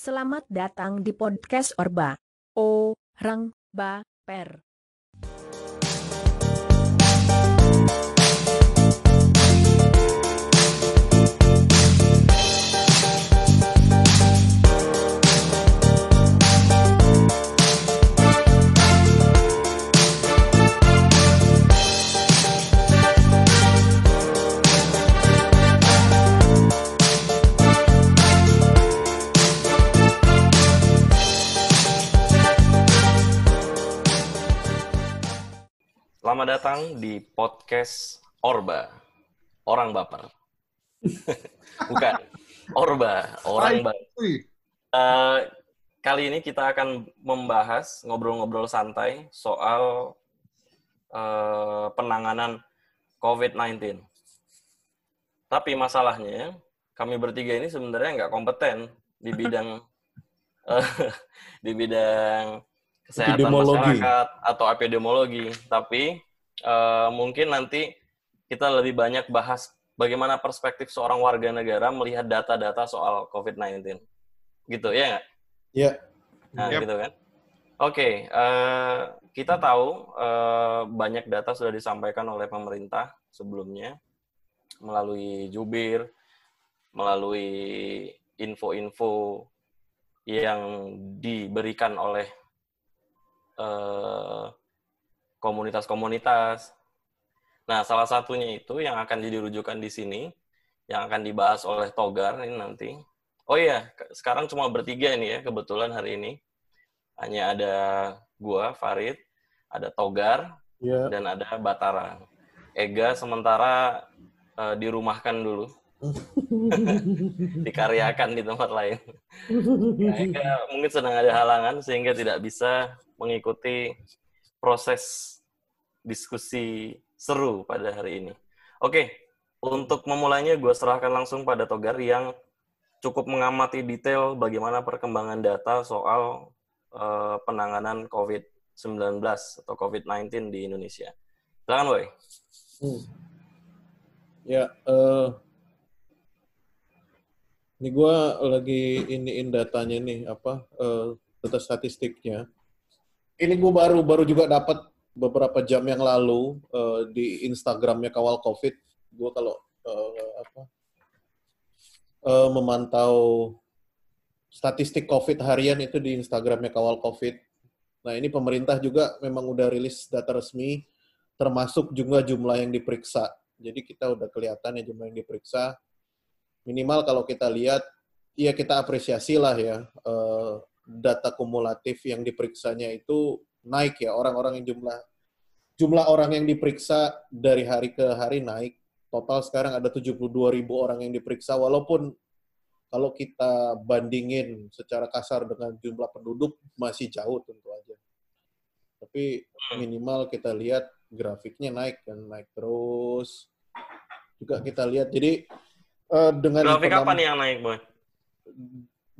Selamat datang di podcast Orba. Orang Ba Per. Selamat datang di podcast Orba, orang baper. Bukan, Orba, orang baper. Eh, kali ini kita akan membahas ngobrol-ngobrol santai soal eh, penanganan COVID-19. Tapi masalahnya, kami bertiga ini sebenarnya nggak kompeten di bidang eh, di bidang kesehatan Epidemiologi. masyarakat atau epidemiologi. Tapi eh, mungkin nanti kita lebih banyak bahas bagaimana perspektif seorang warga negara melihat data-data soal COVID-19. Gitu, ya nggak? Ya, Nah, Yap. gitu kan. Oke, eh, kita tahu eh, banyak data sudah disampaikan oleh pemerintah sebelumnya melalui jubir, melalui info-info yang diberikan oleh eh, komunitas-komunitas. Nah, salah satunya itu yang akan jadi rujukan di sini, yang akan dibahas oleh Togar ini nanti. Oh iya, sekarang cuma bertiga ini ya, kebetulan hari ini. Hanya ada gua, Farid, ada Togar, ya. dan ada Batara. Ega sementara eh, dirumahkan dulu, dikaryakan di tempat lain. Ya, Ega mungkin sedang ada halangan sehingga tidak bisa mengikuti proses diskusi seru pada hari ini. Oke, untuk memulainya gue serahkan langsung pada Togar yang cukup mengamati detail bagaimana perkembangan data soal eh, penanganan COVID-19 atau COVID-19 di Indonesia. Silakan, Boy. Hmm. Ya, eh ini gue lagi iniin datanya nih, apa, eh, data statistiknya. Ini gue baru baru juga dapat beberapa jam yang lalu eh, di Instagramnya Kawal COVID. Gue kalau eh, apa eh, memantau statistik COVID harian itu di Instagramnya Kawal COVID. Nah ini pemerintah juga memang udah rilis data resmi, termasuk juga jumlah yang diperiksa. Jadi kita udah kelihatan ya jumlah yang diperiksa. Minimal kalau kita lihat, ya kita apresiasi lah ya eh, data kumulatif yang diperiksanya itu naik ya orang-orang yang jumlah jumlah orang yang diperiksa dari hari ke hari naik. Total sekarang ada 72 ribu orang yang diperiksa, walaupun kalau kita bandingin secara kasar dengan jumlah penduduk masih jauh tentu aja. Tapi minimal kita lihat grafiknya naik dan naik terus. Juga kita lihat jadi eh, dengan Grafik apa nih yang naik, Boy?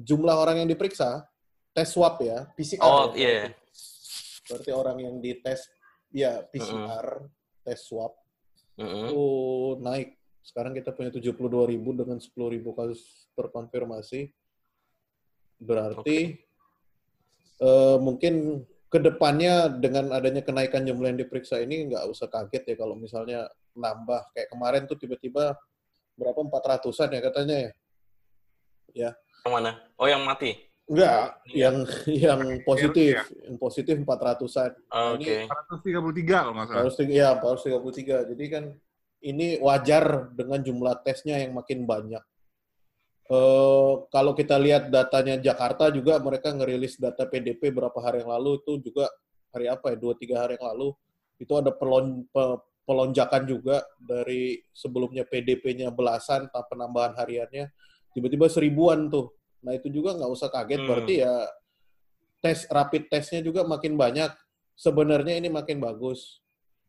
jumlah orang yang diperiksa tes swab ya PCR. Oh, ya, iya. Berarti orang yang dites ya PCR tes swab Mm-mm. itu naik. Sekarang kita punya 72 ribu dengan 10 ribu kasus terkonfirmasi. Berarti eh, mungkin ke depannya dengan adanya kenaikan jumlah yang diperiksa ini nggak usah kaget ya kalau misalnya nambah kayak kemarin tuh tiba-tiba berapa 400-an ya katanya ya. Yang mana? Oh, yang mati. Enggak, Iya. yang yang positif, ya? yang positif 400-an. Oh, Nah, Oke. ini 433 kalau nggak salah. tiga- ya, harus 33. Jadi kan ini wajar dengan jumlah tesnya yang makin banyak. Eh, kalau kita lihat datanya Jakarta juga mereka ngerilis data PDP berapa hari yang lalu itu juga hari apa ya dua tiga hari yang lalu itu ada pelon, pe- pelonjakan juga dari sebelumnya PDP-nya belasan tanpa penambahan hariannya tiba-tiba seribuan tuh. Nah itu juga nggak usah kaget Hmm. berarti ya tes rapid testnya juga makin banyak. Sebenarnya ini makin bagus.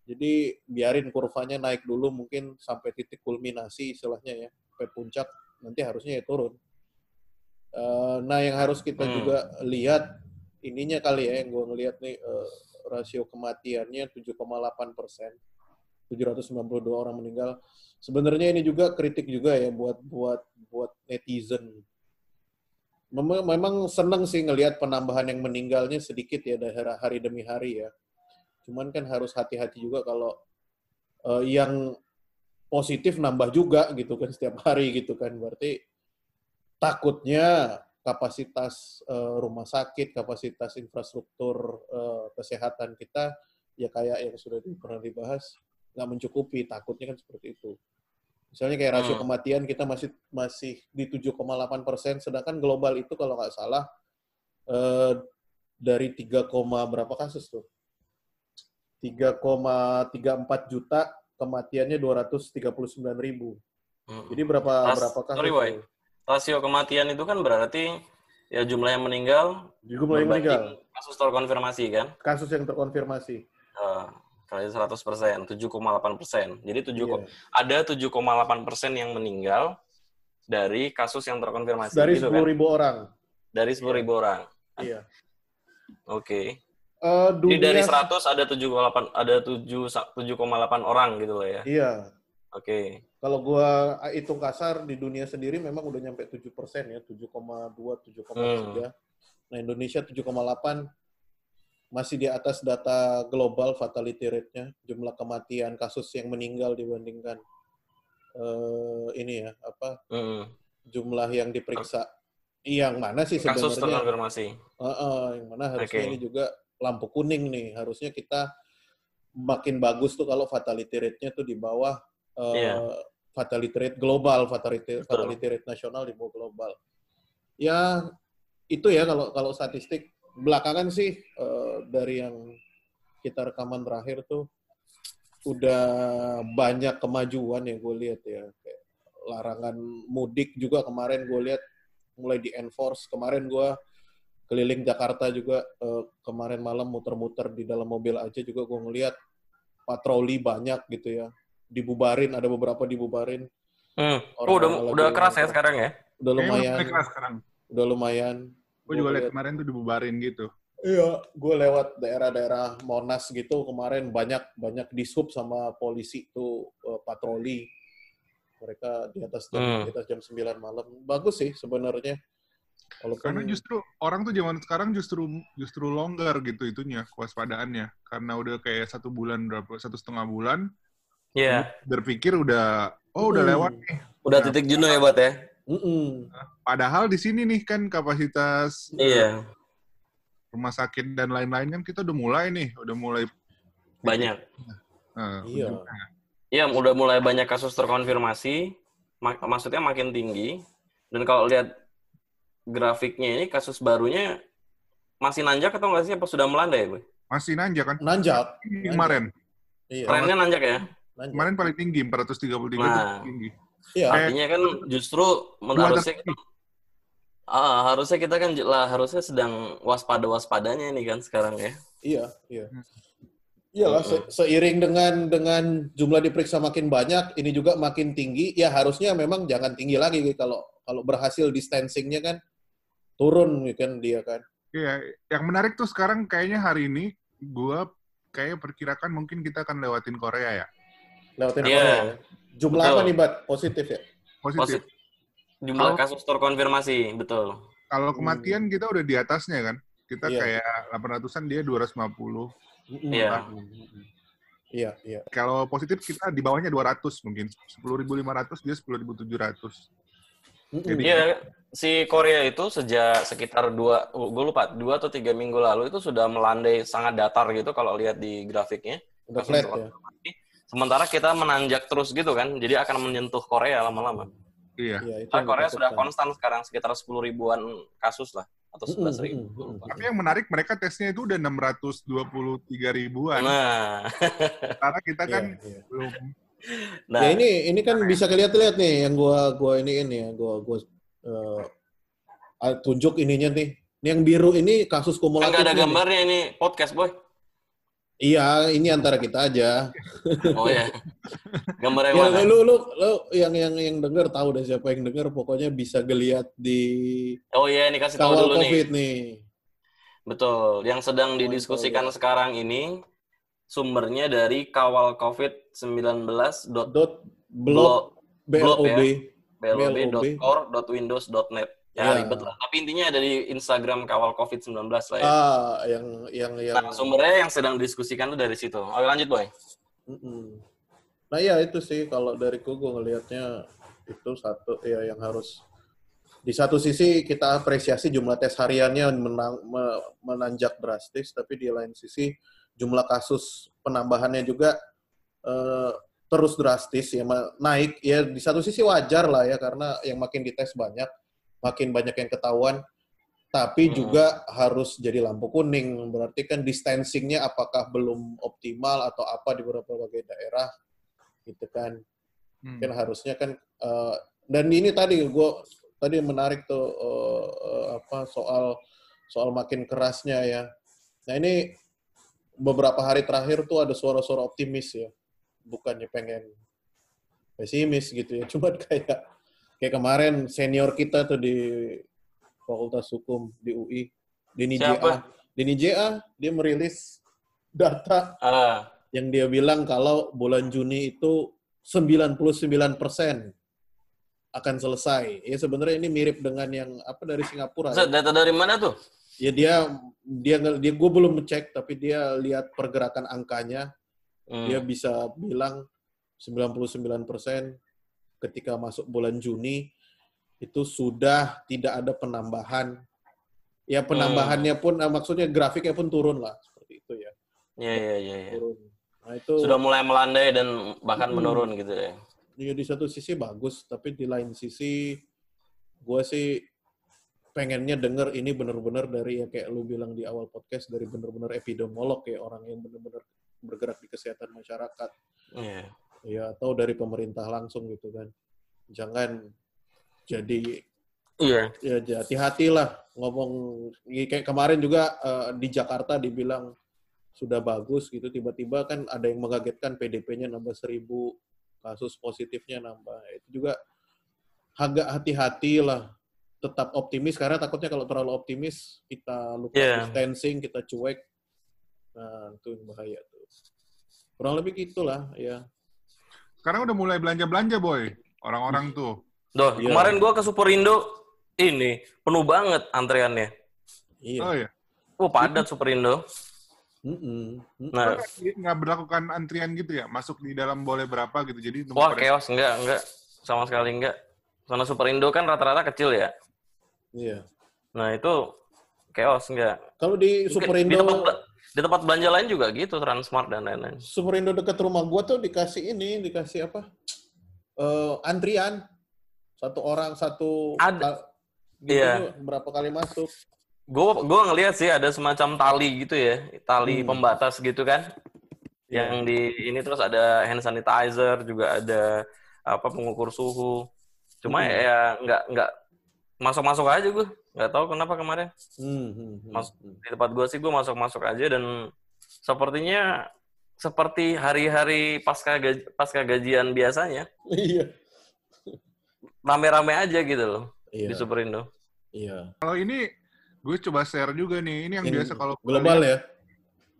Jadi biarin kurvanya naik dulu mungkin sampai titik kulminasi istilahnya ya, sampai puncak nanti harusnya ya turun. Eh, nah yang harus kita Hmm. juga lihat ininya kali ya yang gue ngelihat nih eh, rasio kematiannya 7,8 persen, 792 orang meninggal. Sebenarnya ini juga kritik juga ya buat buat buat netizen. Memang, memang seneng sih ngelihat penambahan yang meninggalnya sedikit ya dari hari demi hari ya. Cuman kan harus hati-hati juga kalau uh, yang positif nambah juga gitu kan setiap hari gitu kan. Berarti takutnya kapasitas uh, rumah sakit, kapasitas infrastruktur uh, kesehatan kita ya kayak yang sudah pernah dibahas nggak mencukupi. Takutnya kan seperti itu. Misalnya kayak rasio hmm. kematian kita masih masih di 7,8 persen, sedangkan global itu kalau nggak salah eh, dari 3, berapa kasus tuh? 3,34 juta kematiannya 239 ribu. Hmm. Jadi berapa Ras, berapa kasus? Sorry, boy. Rasio kematian itu kan berarti ya jumlah yang meninggal jumlah yang meninggal kasus terkonfirmasi kan? Kasus yang terkonfirmasi. Uh, kali 100 persen, 7,8 persen. Jadi 7, yeah. ada 7,8 persen yang meninggal dari kasus yang terkonfirmasi. Dari gitu 10 kan? ribu orang. Dari 10 ribu orang. Iya. Oke. Okay. Uh, dunia... Jadi dari 100 ada 7,8 ada 7 7,8 orang gitu loh ya. Iya. Oke. Okay. Kalau gua hitung kasar di dunia sendiri memang udah nyampe 7 persen ya, 7,2, 7,3. Hmm. Nah Indonesia 7,8 masih di atas data global fatality rate-nya, jumlah kematian, kasus yang meninggal dibandingkan uh, ini ya apa mm. jumlah yang diperiksa. Yang mana sih sebenarnya? Kasus terkonfirmasi. Uh, uh, yang mana harusnya okay. ini juga lampu kuning nih. Harusnya kita makin bagus tuh kalau fatality rate-nya tuh di bawah uh, eh, yeah. fatality rate global, fatality, fatality rate nasional di bawah global. Ya itu ya kalau kalau statistik belakangan sih uh, dari yang kita rekaman terakhir tuh udah banyak kemajuan ya gue lihat ya. Kayak larangan mudik juga kemarin gue lihat mulai di enforce kemarin gue keliling Jakarta juga uh, kemarin malam muter-muter di dalam mobil aja juga gue ngeliat patroli banyak gitu ya. Dibubarin ada beberapa dibubarin. Hmm. oh udah udah keras ya sekarang ya? Udah lumayan. keras sekarang. Udah lumayan Gue juga lihat kemarin tuh dibubarin gitu. Iya, gue lewat daerah-daerah Monas gitu kemarin banyak banyak disub sama polisi tuh uh, patroli. Mereka di atas jam hmm. di atas jam 9 malam. Bagus sih sebenarnya. Walaupun... Karena justru orang tuh zaman sekarang justru justru longgar gitu itunya kewaspadaannya karena udah kayak satu bulan berapa satu setengah bulan. Iya. Yeah. Berpikir udah oh udah hmm. lewat nih. Udah titik jenuh ya buat ya. Mm -mm. Padahal di sini nih kan kapasitas iya. rumah sakit dan lain-lain kan kita udah mulai nih, udah mulai banyak. Nah, iya. Iya, udah mulai banyak kasus terkonfirmasi, mak maksudnya makin tinggi. Dan kalau lihat grafiknya ini kasus barunya masih nanjak atau nggak sih apa sudah melandai, Bu? Masih nanjak kan? Nanjak. Kemarin. Iya. Trennya nanjak ya? Nanjak. Kemarin paling tinggi 433 nah, itu tinggi. Iya. Artinya kan justru harusnya kita, ah, harusnya kita kan lah harusnya sedang waspada waspadanya ini kan sekarang ya. Iya, iya. Iyalah, se seiring dengan dengan jumlah diperiksa makin banyak, ini juga makin tinggi. Ya harusnya memang jangan tinggi lagi kalau kalau berhasil distancingnya kan turun kan dia kan. Iya, yang menarik tuh sekarang kayaknya hari ini gua kayak perkirakan mungkin kita akan lewatin Korea ya. Lewatin yeah. Korea. Jumlah betul. apa nih, Bat? Positif ya? Positif. Jumlah kalau, kasus terkonfirmasi, betul. Kalau kematian hmm. kita udah di atasnya kan. Kita yeah. kayak 800-an dia 250. Iya. Iya, iya. Kalau positif kita di bawahnya 200 mungkin. 10.500 dia 10.700. Iya, si Korea itu sejak sekitar dua, gue lupa, dua atau tiga minggu lalu itu sudah melandai sangat datar gitu kalau lihat di grafiknya. Udah flat ya. Sementara kita menanjak terus gitu kan, jadi akan menyentuh Korea lama-lama. Iya. itu Korea sudah konstan sekarang sekitar 10 ribuan kasus lah atau 11 ribu. Tapi yang menarik mereka tesnya itu udah 623 ribuan. Nah. Karena kita kan iya, iya. belum. Nah, ya ini ini kan bisa kelihatan lihat nih yang gua gua ini ini ya gua gua uh, tunjuk ininya nih. Yang biru ini kasus kumulatif. Enggak ada gambarnya ini podcast boy. Iya, ini antara kita aja. Oh ya. Gambar yang ya? Lu, lu, lu yang yang yang denger tahu deh siapa yang denger, pokoknya bisa geliat di Oh iya, ini kasih tahu dulu COVID nih. nih. Betul. Yang sedang didiskusikan ya. sekarang ini sumbernya dari kawal COVID-19 dot, dot blog, blog, blog ya. blob.core.windows.net. Ya, Ya. ribet lah. Tapi intinya ada di Instagram kawal COVID-19 lah ya. Ah, yang yang yang Nah, sumbernya yang sedang diskusikan tuh dari situ. Oke, lanjut, Boy. Mm-mm. Nah ya itu sih kalau dariku gue ngelihatnya itu satu ya yang harus di satu sisi kita apresiasi jumlah tes hariannya menang, me- menanjak drastis, tapi di lain sisi jumlah kasus penambahannya juga eh, terus drastis ya naik ya di satu sisi wajar lah ya karena yang makin dites banyak makin banyak yang ketahuan tapi Hmm. juga harus jadi lampu kuning berarti kan distancingnya apakah belum optimal atau apa di beberapa bagai daerah gitu kan Hmm. kan harusnya kan eh, dan ini tadi gue tadi menarik tuh eh, apa soal soal makin kerasnya ya nah ini beberapa hari terakhir tuh ada suara-suara optimis ya bukannya pengen pesimis gitu ya cuma kayak kayak kemarin senior kita tuh di Fakultas Hukum di UI Dini Siapa? JA Dini JA dia merilis data Ah, yang dia bilang kalau bulan Juni itu 99% akan selesai. Ya sebenarnya ini mirip dengan yang apa dari Singapura. Maksud, data dari mana tuh? Ya dia dia dia gue belum ngecek tapi dia lihat pergerakan angkanya, Hmm. dia bisa bilang 99% ketika masuk bulan Juni itu sudah tidak ada penambahan. Ya penambahannya pun eh, maksudnya grafiknya pun turun lah seperti itu ya. Iya, iya, iya. iya. Turun. Nah, itu Sudah mulai melandai dan bahkan Hmm. menurun gitu ya. Ya di satu sisi bagus, tapi di lain sisi gue sih pengennya denger ini bener-bener dari ya kayak lu bilang di awal podcast dari bener-bener epidemiolog ya orang yang bener-bener bergerak di kesehatan masyarakat Iya. Ya atau dari pemerintah langsung gitu kan. Jangan jadi Iya. ya ja- hati-hatilah ngomong ya, kayak kemarin juga eh, di Jakarta dibilang sudah bagus gitu tiba-tiba kan ada yang mengagetkan PDP-nya nambah seribu kasus positifnya nambah itu juga agak hati-hati lah tetap optimis karena takutnya kalau terlalu optimis kita lupa Iya. distancing kita cuek nah itu yang bahaya tuh kurang lebih gitulah ya Sekarang udah mulai belanja-belanja, boy. Orang-orang tuh. Doh, Iya. kemarin gua ke Superindo ini penuh banget antriannya. iya Oh ya. Oh, padat Superindo. Nah, Nggak berlakukan antrian gitu ya? Masuk di dalam boleh berapa gitu. Jadi wah chaos enggak, enggak. Sama sekali enggak. Zona Superindo kan rata-rata kecil ya. iya Nah, itu chaos enggak. kalau di Superindo Di tempat, di tempat belanja lain juga gitu, Transmart dan lain-lain. Superindo dekat rumah gua tuh dikasih ini, dikasih apa? Eh, antrian. Satu orang satu Ada. gitu Iya. berapa kali masuk. Gue gua ngelihat sih ada semacam tali gitu ya, tali Hmm. pembatas gitu kan. Iya. Yang di ini terus ada hand sanitizer, juga ada apa pengukur suhu. Cuma Hmm. ya nggak nggak masuk-masuk aja gue. Nggak tahu kenapa kemarin. Hmm, hmm, hmm, Mas- hmm. Di tempat gue sih gue masuk-masuk aja dan sepertinya seperti hari-hari pasca gaji, pasca gajian biasanya, Iya. rame-rame aja gitu loh Iya. di Superindo. Iya. Kalau ini gue coba share juga nih. Ini yang Yang biasa kalau global ya.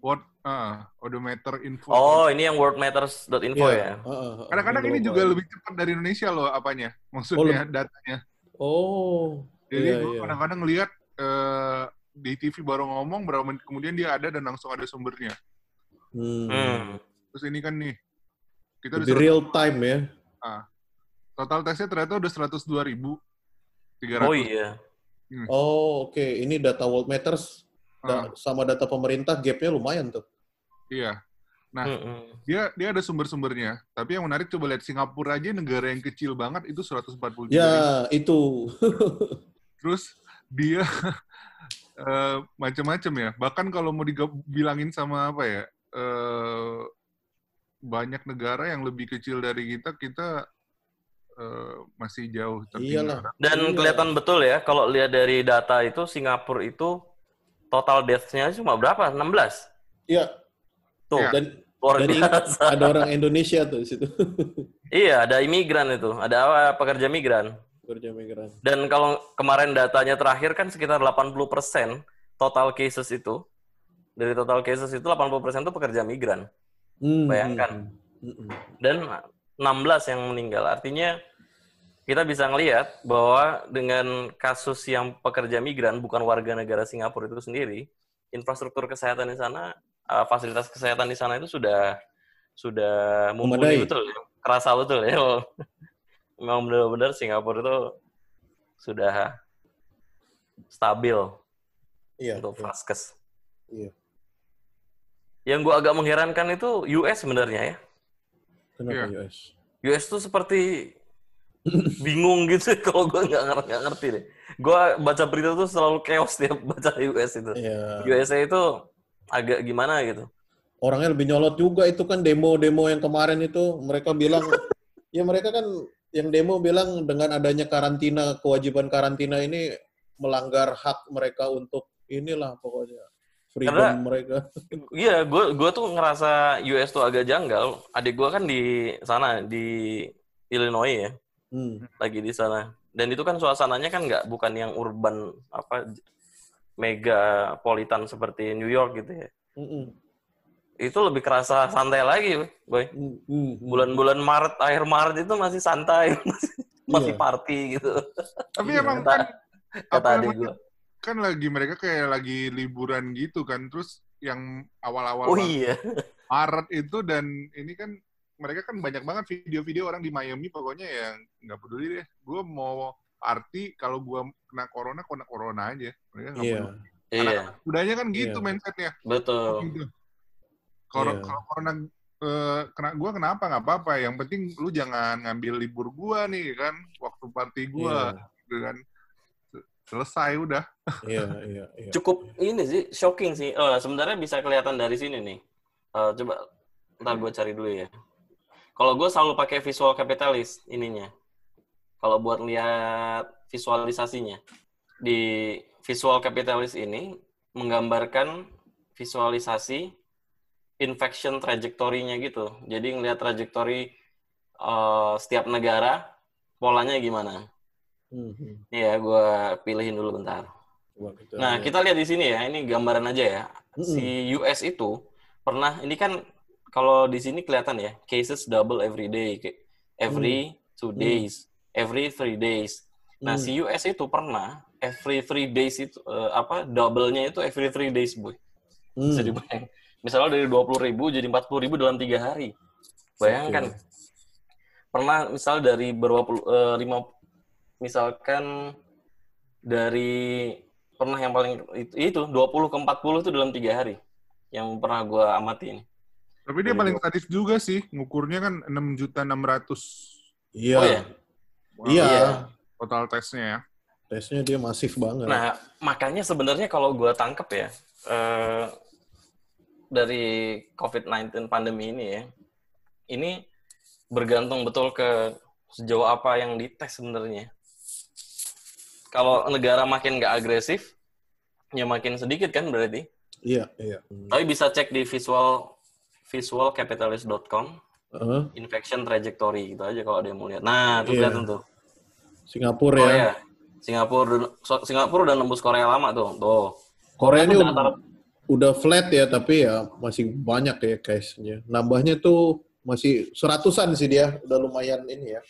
World ah, odometer info. Oh, ini yang worldmatters.info Iya. ya. Heeh, heeh, Kadang-kadang ini global. juga lebih cepat dari Indonesia loh apanya. Maksudnya datanya. Oh. Jadi iya, gue iya. kadang-kadang ngelihat eh, di TV baru ngomong berapa menit kemudian dia ada dan langsung ada sumbernya. Hmm. Hmm. Terus ini kan nih kita udah real time ya. total tesnya ternyata udah 102 ribu. 300. Oh iya. Oh, oke. Ini data World Matters Ah, da- sama data pemerintah gapnya lumayan tuh. iya. Nah, Mm-mm. dia dia ada sumber-sumbernya. Tapi yang menarik coba lihat Singapura aja negara yang kecil banget itu 143 ribu. Ya, itu. Terus dia eh, macam-macam ya. Bahkan kalau mau dibilangin sama apa ya, eh, banyak negara yang lebih kecil dari kita, kita eh, masih jauh tertinggal. Iyalah. Dan Iya. kelihatan betul ya kalau lihat dari data itu Singapura itu total deaths-nya cuma berapa? 16. Iya. Tuh, Iya. Dan luar dan ini biasa. ada orang Indonesia tuh di situ. Iya, ada imigran itu, ada apa pekerja migran. Kerja migran. Dan kalau kemarin datanya terakhir kan sekitar 80% total cases itu dari total cases itu 80% itu pekerja migran Hmm, Bayangkan. hmm, hmm, hmm. dan 16 yang meninggal. Artinya kita bisa ngelihat bahwa dengan kasus yang pekerja migran bukan warga negara Singapura itu sendiri, infrastruktur kesehatan di sana, uh, fasilitas kesehatan di sana itu sudah sudah mumpuni betul, kerasa betul ya. Memang benar-benar Singapura itu sudah stabil Iya. untuk iya, vaskes. Iya. Yang gua agak mengherankan itu US sebenarnya ya. Kenapa Iya. US? US tuh seperti bingung gitu kalau gue nggak ngerti, nggak ngerti deh. Gue baca berita tuh selalu chaos tiap baca US itu. Iya. USA itu agak gimana gitu. Orangnya lebih nyolot juga itu kan demo-demo yang kemarin itu mereka bilang ya mereka kan yang demo bilang dengan adanya karantina kewajiban karantina ini melanggar hak mereka untuk inilah pokoknya freedom Karena- mereka. Iya, gue gue tuh ngerasa US tuh agak janggal. Adik gue kan di sana di Illinois ya, Hmm. lagi di sana. Dan itu kan suasananya kan nggak bukan yang urban apa megapolitan seperti New York gitu ya. Mm-mm. Itu lebih kerasa santai lagi, boy. Hmm, hmm, hmm. bulan-bulan Maret akhir Maret itu masih santai masih, masih Iya. party gitu Tapi Iya, emang kata- kan kata apa adik gue kan lagi mereka kayak lagi liburan gitu kan. Terus yang awal-awal oh iya Maret itu dan ini kan mereka kan banyak banget video-video orang di Miami pokoknya yang nggak peduli deh. Gue mau party kalau gue kena corona kena corona aja. Mereka nggak Iya. peduli. iya Budayanya kan gitu Iya. mindsetnya. betul Gitu. Kalau Iya. kalau corona eh, kena gue kenapa nggak apa-apa. Yang penting lu jangan ngambil libur gua nih kan waktu party gua gitu kan. Se- Selesai udah. Iya, iya, iya. cukup ini sih shocking sih oh, sebenarnya bisa kelihatan dari sini nih Eh, coba ntar gue cari dulu ya kalau gue selalu pakai visual capitalis ininya kalau buat lihat visualisasinya di visual capitalis ini menggambarkan visualisasi infection trajectory-nya gitu. Jadi ngelihat trajektori eh, setiap negara polanya gimana. Hmm, hmm. Nih ya, gue pilihin dulu bentar. Kita Nah, kita lihat di sini ya, ini gambaran aja ya. Mm-mm. Si US itu pernah, ini kan kalau di sini kelihatan ya, cases double every day, every two Hmm. days, every three days. Nah, Hmm. si US itu pernah every three days itu eh, apa double-nya itu every three days, boy. Hmm. Bisa dibayang. Misalnya dari 20 ribu jadi 40 ribu dalam tiga hari. Bayangkan. Oke. Pernah misal dari berapa puluh, eh, lima, misalkan dari pernah yang paling itu, itu 20 ke 40 itu dalam tiga hari. Yang pernah gue amati ini. Tapi dia Dari paling dua- sadis juga sih. Ngukurnya kan 6 juta 600 Iya. Oh ya? Iya. Iya. total tesnya ya. Tesnya dia masif banget. Nah, makanya sebenarnya kalau gue tangkep ya, eh, dari COVID-19 pandemi ini ya, ini bergantung betul ke sejauh apa yang dites sebenarnya. Kalau negara makin nggak agresif, ya makin sedikit kan berarti. Iya, iya. Tapi bisa cek di visual visualcapitalist.com Heeh. infection trajectory gitu aja kalau ada yang mau lihat. Nah, tuh Iya. kelihatan tuh. Singapura Oh ya. ya. Singapura Singapura udah nembus Korea lama tuh. Tuh. Korea ini tuh udah, flat ya, tapi ya masih banyak ya case-nya. Nambahnya tuh masih seratusan sih dia, udah lumayan ini ya.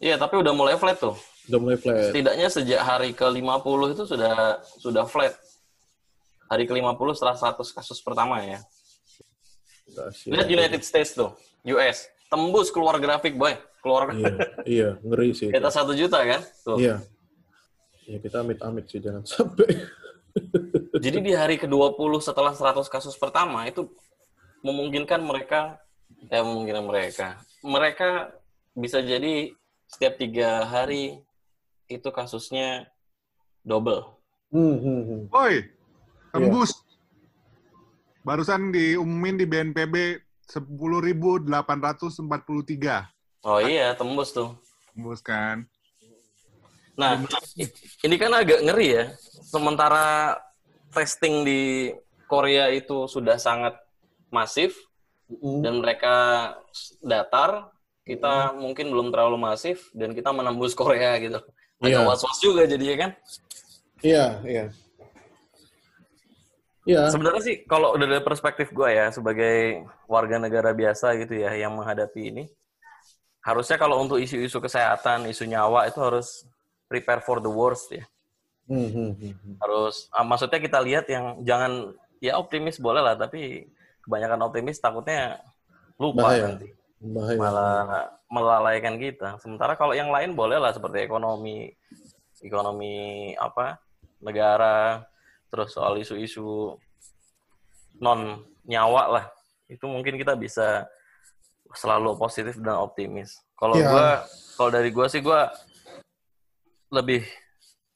Iya, tapi udah mulai flat tuh. Udah mulai flat. Setidaknya sejak hari ke-50 itu sudah sudah flat. Hari ke-50 setelah 100 kasus pertama ya. Lihat United States tuh, US. Tembus keluar grafik, boy. Keluar Iya, iya, ngeri sih. atas 1 juta kan? Tuh. Iya. Ya kita amit-amit sih jangan sampai. Jadi di hari ke-20 setelah 100 kasus pertama itu memungkinkan mereka ya memungkinkan mereka. Mereka bisa jadi setiap tiga hari itu kasusnya double. Hmm, hmm, hmm. Woi, tembus. Barusan diumumin di BNPB 10.843. Oh iya, tembus tuh. Tembus kan. Nah, ini kan agak ngeri ya. Sementara testing di Korea itu sudah sangat masif Hmm. dan mereka datar, kita mungkin belum terlalu masif dan kita menembus Korea gitu. Agak Iya. was-was juga jadinya kan. Iya, iya. Iya. Sebenarnya sih kalau udah dari perspektif gue ya sebagai warga negara biasa gitu ya yang menghadapi ini, harusnya kalau untuk isu-isu kesehatan, isu nyawa itu harus prepare for the worst ya. Hmm, hmm, hmm, hmm. Harus ah, maksudnya kita lihat yang jangan ya optimis boleh lah, tapi kebanyakan optimis takutnya lupa Bahaya. nanti. Bahaya. malah melalaikan kita. Sementara kalau yang lain boleh lah seperti ekonomi, ekonomi apa negara, terus soal isu-isu non nyawa lah, itu mungkin kita bisa selalu positif dan optimis. Kalau Ya. gua, kalau dari gua sih gua lebih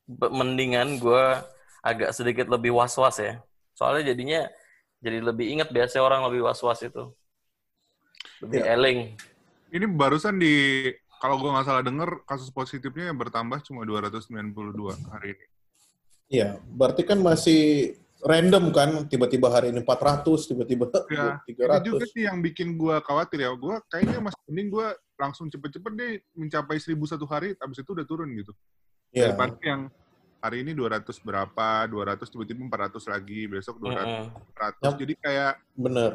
mendingan gua agak sedikit lebih was-was ya. Soalnya jadinya jadi lebih ingat biasanya orang lebih was-was itu. Lebih Ya. eling. Ini barusan di kalau gue nggak salah denger kasus positifnya yang bertambah cuma 292 hari ini. Iya, berarti kan masih random kan, tiba-tiba hari ini 400, tiba-tiba Ya, Ini juga 300. sih yang bikin gue khawatir ya. Gue kayaknya masih mending gue langsung cepet-cepet deh mencapai 1000 satu hari, habis itu udah turun gitu. Iya. Daripada yang hari ini 200 berapa, 200 tiba-tiba 400 lagi, besok 200, Mm-mm. 400. Yap. Jadi kayak Bener.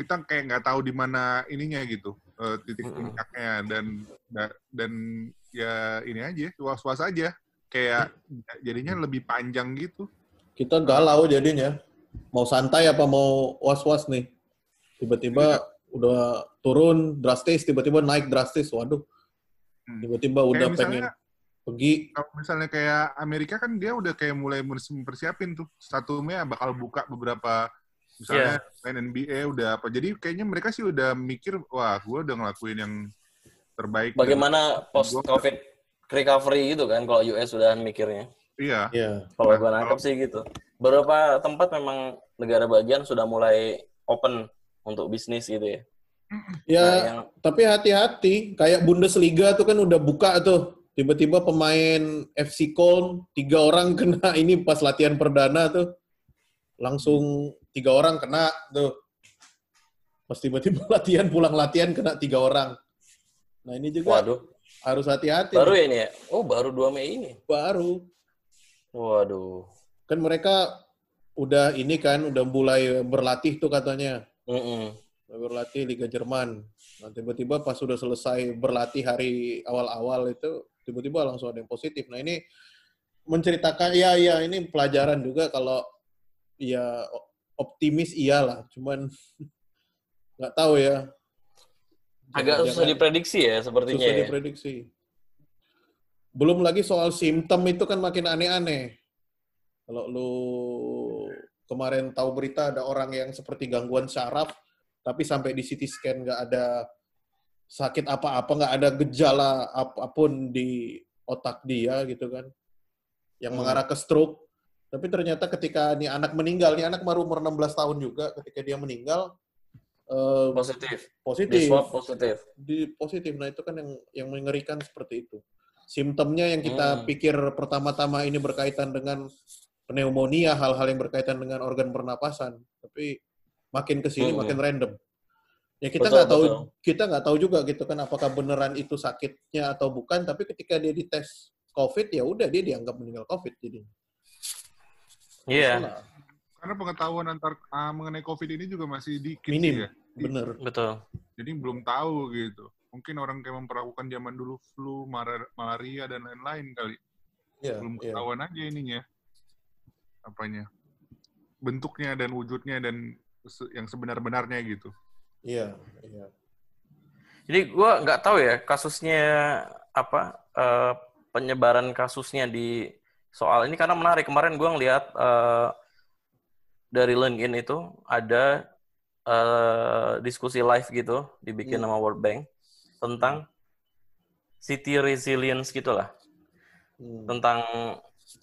kita kayak nggak tahu di mana ininya gitu, eh, titik puncaknya dan da- dan ya ini aja, was-was aja. Kayak jadinya lebih panjang gitu. Kita galau jadinya. Mau santai apa mau was-was nih? Tiba-tiba udah turun drastis, tiba-tiba naik drastis. Waduh, Hmm. tiba-tiba udah Kayak misalnya pengen pergi. kalau misalnya kayak Amerika kan dia udah kayak mulai mempersiapin tuh satu Mei bakal buka beberapa misalnya main NBA udah apa jadi kayaknya mereka sih udah mikir wah gue udah ngelakuin yang terbaik Bagaimana post COVID recovery gitu kan kalau US sudah mikirnya. Iya Iya. Kalau Nah, gua nangkep sih gitu. Beberapa tempat memang negara bagian sudah mulai open untuk bisnis gitu ya. Ya, Nah, yang tapi hati-hati. Kayak Bundesliga tuh kan udah buka tuh. Tiba-tiba pemain FC Köln, tiga orang kena ini pas latihan perdana tuh. Langsung tiga orang kena tuh. Pas tiba-tiba latihan, pulang latihan kena tiga orang. Nah ini juga waduh, harus hati-hati. baru nih. ya ini ya. Oh, baru 2 Mei ini. Baru. Waduh. Kan mereka udah ini kan, udah mulai berlatih tuh katanya. Mm-mm. berlatih Liga Jerman. Nah, tiba-tiba pas sudah selesai berlatih hari awal-awal itu, tiba-tiba langsung ada yang positif. Nah, ini menceritakan, ya, ya, ini pelajaran juga kalau ya optimis iyalah, cuman nggak tahu ya. Agak susah diprediksi ya sepertinya susah ya. diprediksi. Belum lagi soal simptom itu kan makin aneh-aneh. Kalau lu kemarin tahu berita ada orang yang seperti gangguan syaraf, tapi sampai di CT scan nggak ada sakit apa-apa, nggak ada gejala apa pun di otak dia gitu kan, yang Hmm. mengarah ke stroke. Tapi ternyata ketika nih anak meninggal, nih anak baru umur 16 tahun juga, ketika dia meninggal eh, Positif. Di positif swab positif. di positif. Nah itu kan yang yang mengerikan seperti itu. Simptomnya yang kita Hmm. pikir pertama-tama ini berkaitan dengan pneumonia, hal-hal yang berkaitan dengan organ pernapasan, tapi makin ke sini Hmm. makin random. Ya kita nggak tahu, betul. kita nggak tahu juga gitu kan apakah beneran itu sakitnya atau bukan. Tapi ketika dia dites COVID ya udah dia dianggap meninggal COVID jadi. Iya, karena pengetahuan antar ah, mengenai COVID ini juga masih dikit Minim. ya. Bener. betul. Jadi belum tahu gitu. Mungkin orang kayak memperlakukan zaman dulu flu, malaria dan lain-lain kali. Iya, belum iya. ketahuan aja ininya apanya bentuknya dan wujudnya dan yang sebenar-benarnya gitu Iya, iya. Jadi gue nggak tahu ya kasusnya apa eh, penyebaran kasusnya di soal ini karena menarik kemarin gue ngeliat eh, dari LinkedIn itu ada eh, diskusi live gitu dibikin Hmm. sama World Bank tentang city resilience gitulah Hmm. tentang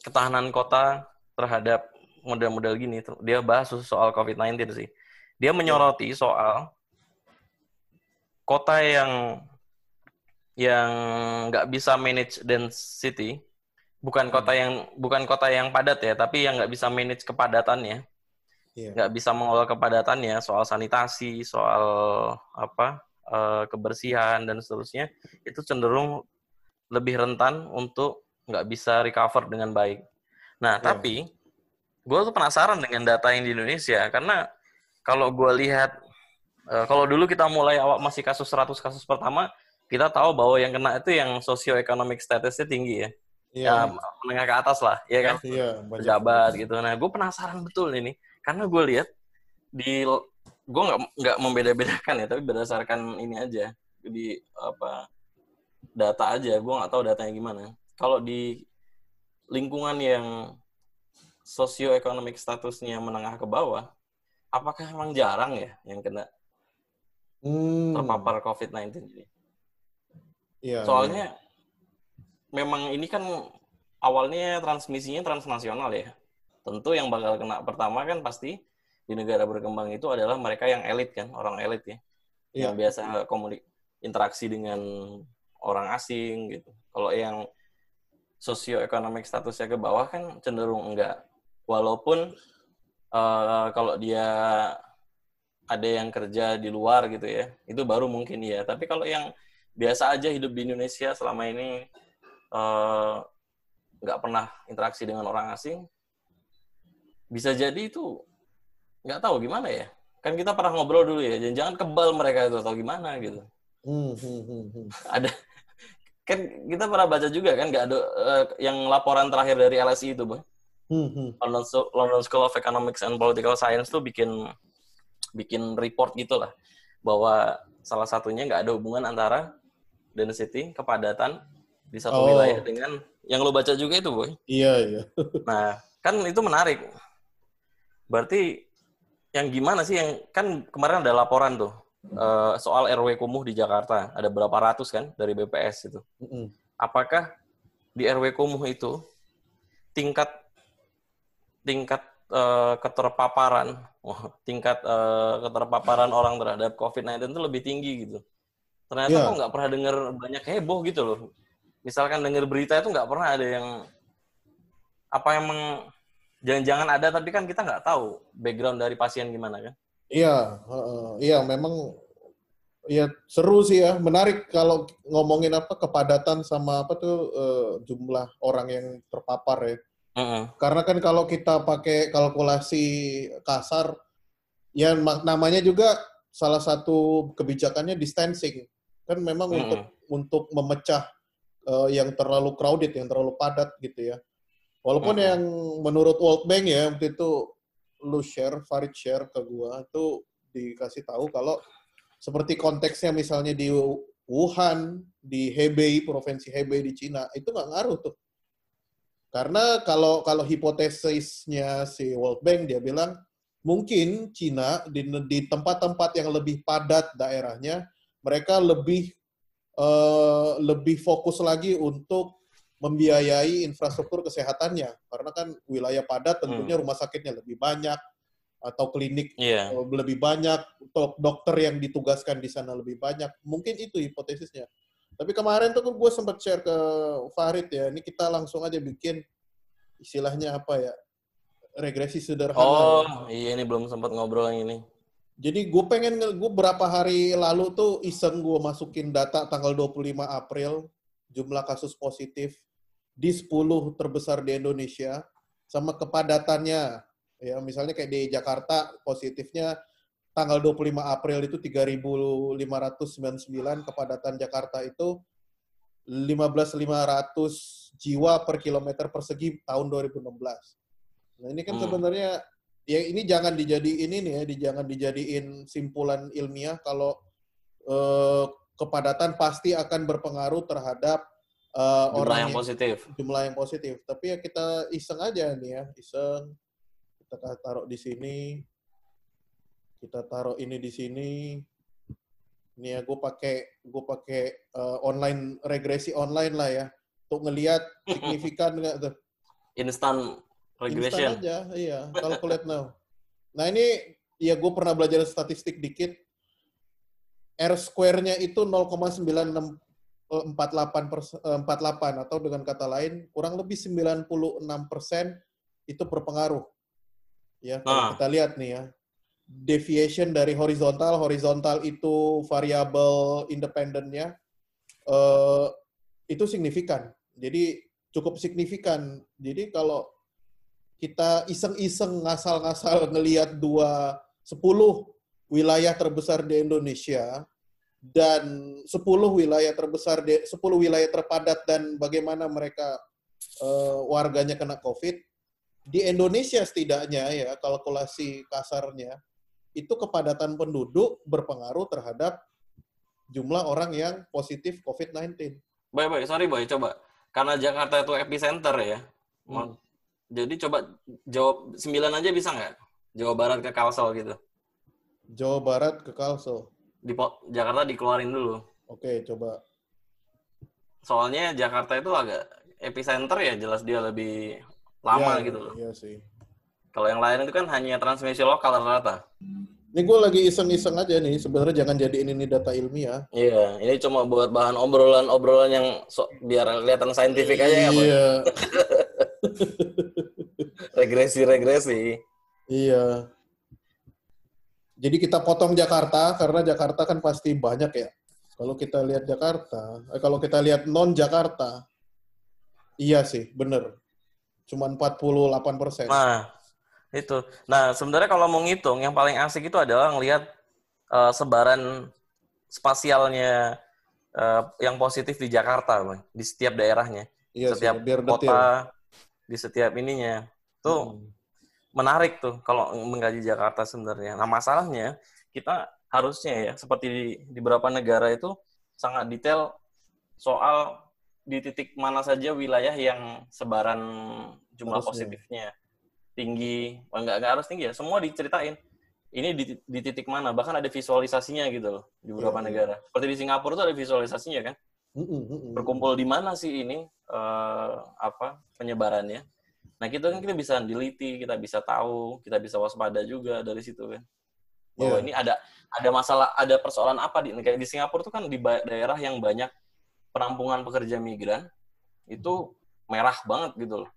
ketahanan kota terhadap model-model gini. Dia bahas soal COVID-19 sih. Dia menyoroti soal kota yang yang nggak bisa manage density, bukan kota yang bukan kota yang padat ya, tapi yang nggak bisa manage kepadatannya, Iya. nggak bisa mengolah kepadatannya, soal sanitasi, soal apa eh, kebersihan dan seterusnya, itu cenderung lebih rentan untuk nggak bisa recover dengan baik. Nah, Iya. tapi gue tuh penasaran dengan data yang di Indonesia karena kalau gue lihat eh, kalau dulu kita mulai awal masih kasus 100 kasus pertama kita tahu bahwa yang kena itu yang sosioeconomic statusnya tinggi ya. Iya. Ya, menengah ke atas lah, ya kan? Iya. Pejabat gitu. Nah, gue penasaran betul ini. Karena gue lihat di gue nggak nggak membeda-bedakan ya, tapi berdasarkan ini aja di apa data aja. Gue nggak tahu datanya gimana. Kalau di lingkungan yang sosioeconomic statusnya menengah ke bawah, apakah emang jarang ya yang kena Hmm. terpapar COVID-19 ini? Iya, Soalnya memang ini kan awalnya transmisinya transnasional ya. Tentu yang bakal kena pertama kan pasti di negara berkembang itu adalah mereka yang elit kan, orang elit ya. Iya. Yang biasa komunik interaksi dengan orang asing gitu. Kalau yang sosioeconomic statusnya ke bawah kan cenderung enggak. Walaupun eh, kalau dia ada yang kerja di luar gitu ya, itu baru mungkin ya. Tapi kalau yang biasa aja hidup di Indonesia selama ini eh, nggak pernah interaksi dengan orang asing, bisa jadi itu nggak tahu gimana ya. Kan kita pernah ngobrol dulu ya, jangan-jangan kebal mereka itu atau gimana gitu. Hmm, hmm, hmm. Ada kan kita pernah baca juga kan nggak ada eh, yang laporan terakhir dari LSI itu, Bang. Hmm, hmm. London, School- London School of Economics and Political Science tuh bikin bikin report gitulah bahwa salah satunya nggak ada hubungan antara density kepadatan di satu Oh. wilayah dengan yang lo baca juga itu boy. Iya, iya. Nah kan itu menarik. Berarti yang gimana sih yang kan kemarin ada laporan tuh eh, soal RW kumuh di Jakarta ada berapa ratus kan dari BPS itu apakah di RW kumuh itu tingkat tingkat eh, keterpaparan wah, tingkat eh, keterpaparan orang terhadap COVID-19 itu lebih tinggi gitu. Ternyata Iya. kok nggak pernah dengar banyak heboh gitu loh. Misalkan dengar berita itu nggak pernah ada yang apa emang jangan-jangan ada tapi kan kita nggak tahu background dari pasien gimana kan. Iya, heeh. iya memang ya seru sih ya, menarik kalau ngomongin apa kepadatan sama apa tuh eh, jumlah orang yang terpapar ya. Heeh. Karena kan kalau kita pakai kalkulasi kasar, ya namanya juga salah satu kebijakannya distancing. Kan memang Mm-mm. untuk untuk memecah eh, yang terlalu crowded, yang terlalu padat gitu ya. Walaupun Mm-mm. yang menurut World Bank ya waktu itu lu share, Farid share ke gua itu dikasih tahu kalau seperti konteksnya misalnya di Wuhan, di Hebei, provinsi Hebei di Cina, itu nggak ngaruh tuh. Karena kalau kalau hipotesisnya si World Bank dia bilang mungkin Cina di di tempat-tempat yang lebih padat daerahnya mereka lebih eh, lebih fokus lagi untuk membiayai infrastruktur kesehatannya. Karena kan wilayah padat tentunya rumah sakitnya lebih banyak atau klinik eh, lebih banyak dok- dokter yang ditugaskan di sana lebih banyak. Mungkin itu hipotesisnya. Tapi kemarin tuh gue sempat share ke Farid ya ini kita langsung aja bikin istilahnya apa ya regresi sederhana Oh, ya. iya ini belum sempat ngobrol yang ini. jadi gue pengen gue berapa hari lalu tuh iseng gue masukin data tanggal 25 April jumlah kasus positif di 10 terbesar di Indonesia sama kepadatannya ya misalnya kayak di Jakarta positifnya tanggal 25 April itu 3.599 kepadatan Jakarta itu 15.500 jiwa per kilometer persegi tahun 2016. Nah ini kan Hmm. sebenarnya ya ini jangan dijadiin ini ya, di, jangan dijadiin simpulan ilmiah kalau eh, kepadatan pasti akan berpengaruh terhadap eh, Jumlah orang yang positif. jumlah yang positif. Tapi ya kita iseng aja nih ya, iseng. Kita taruh di sini. Kita taruh ini di sini. Ini ya gue pakai gue pakai eh, online regresi online lah ya untuk ngelihat signifikan nggak tuh. Instant regression. Instan aja, iya. Calculate now. Nah ini ya gue pernah belajar statistik dikit. R square-nya itu 0,9648 persen, eh, 48 atau dengan kata lain kurang lebih 96 persen itu berpengaruh. Ya, kalau Nah. kita lihat nih ya, deviation dari horizontal, horizontal itu variabel independennya eh, itu signifikan. Jadi cukup signifikan. Jadi kalau kita iseng-iseng ngasal-ngasal ngelihat dua 10 wilayah terbesar di Indonesia dan 10 wilayah terbesar, di 10 wilayah terpadat dan bagaimana mereka eh, warganya kena COVID, di Indonesia setidaknya ya kalkulasi kasarnya itu kepadatan penduduk berpengaruh terhadap jumlah orang yang positif COVID-19. Baik, baik. Sorry, Boy. Coba. Karena Jakarta itu epicenter ya. Hmm. Jadi coba jawab 9 aja bisa nggak? Jawa Barat ke Kalsel gitu. Jawa Barat ke Kalsel. Di Jakarta dikeluarin dulu. Oke, coba. Soalnya Jakarta itu agak epicenter ya, jelas dia lebih lama Iya, gitu loh. Iya sih. Kalau yang lain itu kan hanya transmisi lokal rata-rata. Ini gue lagi iseng-iseng aja nih. Sebenarnya jangan jadiin ini data ilmiah. Iya, ini cuma buat bahan obrolan-obrolan yang so- biar kelihatan saintifik aja ya. Iya, Regresi-regresi. iya. Jadi kita potong Jakarta karena Jakarta kan pasti banyak ya. Kalau kita lihat Jakarta, eh, kalau kita lihat non Jakarta, iya sih, bener. Cuma 48 persen. Nah, itu. Nah, sebenarnya kalau mau ngitung, yang paling asik itu adalah ngelihat eh, sebaran spasialnya eh, yang positif di Jakarta, Bang. di setiap daerahnya, Iya sih, setiap detail. kota, di setiap ininya. Tuh Hmm. Menarik tuh kalau mengkaji Jakarta sebenarnya. Nah, masalahnya kita harusnya ya seperti di, di beberapa negara itu sangat detail soal di titik mana saja wilayah yang sebaran jumlah Harusnya. positifnya tinggi, oh, enggak enggak harus tinggi ya, semua diceritain. Ini di, di titik mana, bahkan ada visualisasinya gitu loh di beberapa Iya, iya. negara. Seperti di Singapura tuh ada visualisasinya kan berkumpul di mana sih ini eh, apa penyebarannya. Nah, kita kan kita bisa diliti, kita bisa tahu, kita bisa waspada juga dari situ kan. Bahwa Iya. ini ada ada masalah, ada persoalan apa di kayak di Singapura tuh kan di daerah yang banyak penampungan pekerja migran itu merah banget gitu loh.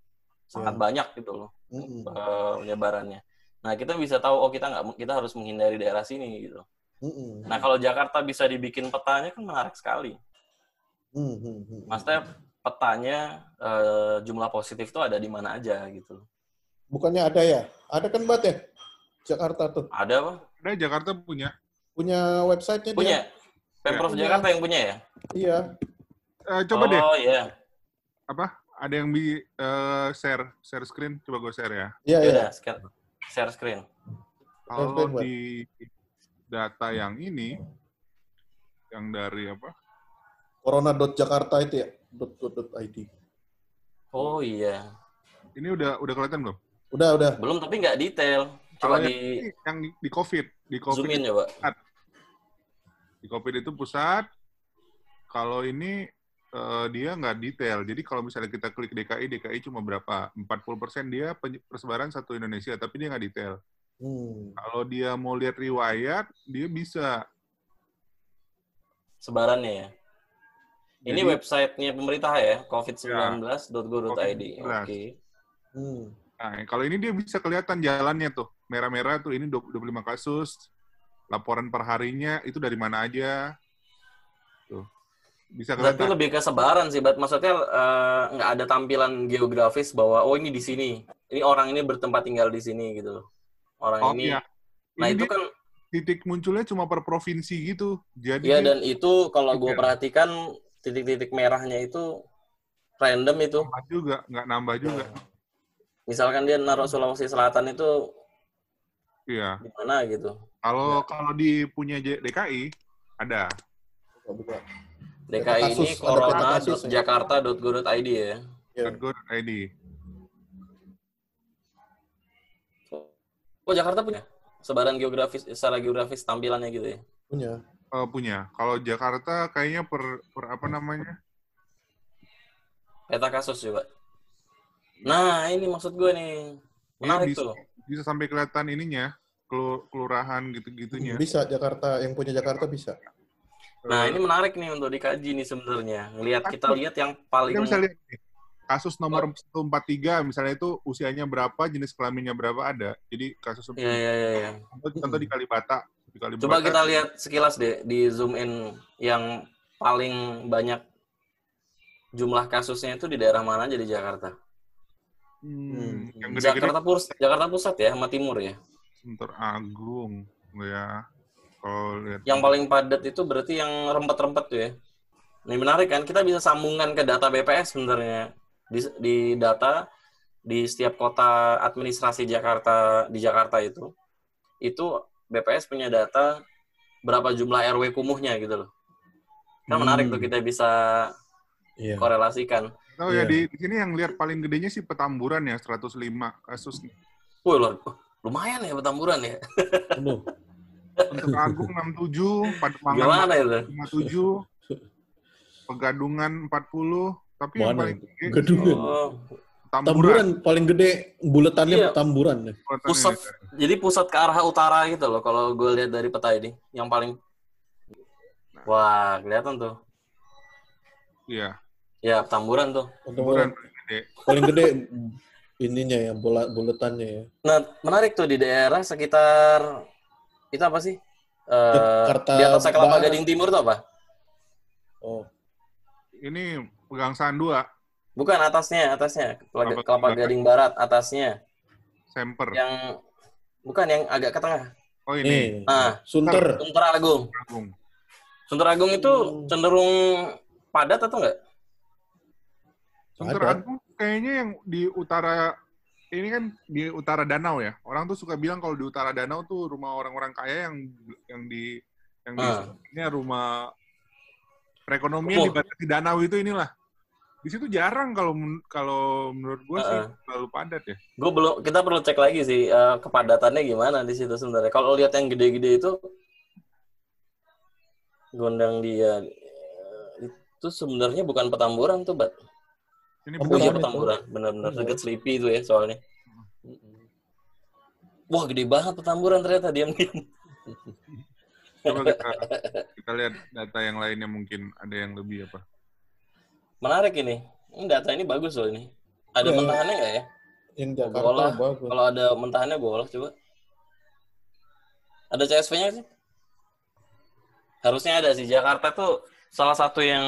Sangat Iya. banyak gitu loh Mm-mm, eh, penyebarannya. Nah, kita bisa tahu oh kita nggak kita harus menghindari daerah sini gitu. mm-mm, Nah, kalau Jakarta bisa dibikin petanya kan menarik sekali. mm-mm, mm-mm. Maksudnya petanya eh, jumlah positif itu ada di mana aja gitu. Bukannya ada ya? Ada kan Bat ya? Jakarta tuh. Ada apa? Ada Jakarta punya. Punya websitenya dia. Punya. Pemprov Punya. Jakarta yang punya ya? Iya. Eh, coba deh, Oh iya. apa? Ada yang bi eh, share share screen, coba gue share ya. Iya, Ya iya. udah, share- share screen. Kalau di data yang ini, yang dari apa? Corona.jakarta itu ya. Dot, dot, dot .id. Oh iya. Ini udah udah kelihatan belum? Udah, udah. Belum tapi nggak detail. Kalau Coba yang di yang di, di COVID, di COVID zoom in coba. di COVID itu pusat. Kalau ini eh, dia nggak detail. Jadi kalau misalnya kita klik DKI, DKI cuma berapa? 40% dia persebaran satu Indonesia, tapi dia nggak detail. Hmm. Kalau dia mau lihat riwayat, dia bisa. Sebarannya ya. Ini websitenya pemerintah ya, covid19.go.id. COVID-19. Oke. Hmm. Nah, kalau ini dia bisa kelihatan jalannya tuh. Merah-merah tuh ini 20 25 kasus. Laporan per harinya itu dari mana aja. Tuh. Bisa Berarti kelihatan. lebih ke sebaran sih, Bat. Maksudnya eh, nggak ada tampilan geografis bahwa oh ini di sini. Ini orang ini bertempat tinggal di sini gitu. Orang Oh ini. iya. Nah, Ini itu dia kan titik munculnya cuma per provinsi gitu. Jadi Iya dan itu kalau gue perhatikan titik-titik merahnya itu random itu. nambah juga, nggak nambah juga. Misalkan dia naruh Sulawesi Selatan itu Iya. di mana gitu. Kalau kalau di punya J- DKI ada. Buka, buka. DKI kasus, ini kasus ya. corona.jakarta.go.id ya. Iya. .go.id. Oh Jakarta punya sebaran geografis secara geografis tampilannya gitu ya. Punya. Eh, punya. Kalau Jakarta kayaknya per, per apa namanya? Peta kasus coba. Nah ini maksud gue nih Dia menarik bisa, tuh. bisa sampai kelihatan ininya, kelu- kelurahan gitu-gitunya. Bisa Jakarta, yang punya Jakarta bisa. Nah ini menarik nih untuk dikaji nih sebenarnya. Ngelihat kita lihat yang paling kita bisa lihat nih, kasus nomor 143 misalnya itu usianya berapa, jenis kelaminnya berapa ada. Jadi kasus Iya iya iya. iya. contoh, contoh di Kalibata. Di Kalibata Coba kita lihat sekilas deh di zoom in yang paling banyak jumlah kasusnya itu di daerah mana aja di Jakarta? Hmm, yang gede-gede Jakarta Pusat, Jakarta Pusat ya, sama Timur ya. Sunter Agung, ya. Kalau lihat Yang paling padat itu berarti yang rempet-rempet tuh ya. Ini menarik kan, kita bisa sambungkan ke data BPS sebenarnya. Di, di data di setiap kota administrasi Jakarta di Jakarta itu, itu BPS punya data berapa jumlah RW kumuhnya gitu loh. Kan menarik Hmm. tuh kita bisa Iya. korelasikan. tahu ya Iya. di, di sini yang lihat paling gedenya sih Petamburan ya 105 kasus. Wih, luar- lumayan ya Petamburan ya. Aduh. Untuk Agung 67, Pademangan Gimana itu? 57, Pegadungan 40, tapi yang Mana paling itu? gede Gedungan. Oh, Tamburan. Paling gede buletannya Iya. tamburan pusat ya. jadi pusat ke arah utara gitu loh kalau gue lihat dari peta ini yang paling wah kelihatan tuh. Iya, ya Petamburan tuh. Petamburan paling gede. paling gede ininya ya bola buletannya ya. nah menarik tuh di daerah sekitar itu apa sih? Eh, Jakarta di atas Kelapa. Gading Timur tuh apa? Oh, Ini Pegangsaan 2, bukan atasnya atasnya Kelapa, Kelapa Kelapa Gading Gading Barat atasnya Semper. yang bukan yang agak ke tengah Oh ini, nih. Ah. Sunter. Sunter Agung Agung. Sunter Agung itu cenderung padat atau enggak Sunter. Agung kayaknya yang di utara ini kan di utara danau ya. Orang tuh suka bilang kalau di utara danau tuh rumah orang-orang kaya yang yang di yang di ini rumah perekonomian Oh. dibatasi danau itu inilah. Di situ jarang kalau men- kalau menurut gua sih Ah. terlalu padat ya. Gue belum, kita perlu cek lagi sih eh, kepadatannya gimana di situ sebenarnya. Kalau lihat yang gede-gede itu gondang dia eh, itu sebenarnya bukan petamburan tuh, Bat. Ini Oh Petamburan iya petamburan, benar-benar Iya. deket Sleepy itu ya soalnya. Wah gede banget petamburan ternyata diam-diam. coba kita kita lihat data yang lainnya mungkin ada yang lebih apa. Menarik ini. Ini data ini bagus loh ini. Ada Iya. mentahannya nggak ya? Jakarta bagus. Kalau ada mentahannya gue olah coba. Ada CSV-nya sih? Harusnya ada sih. Jakarta tuh salah satu yang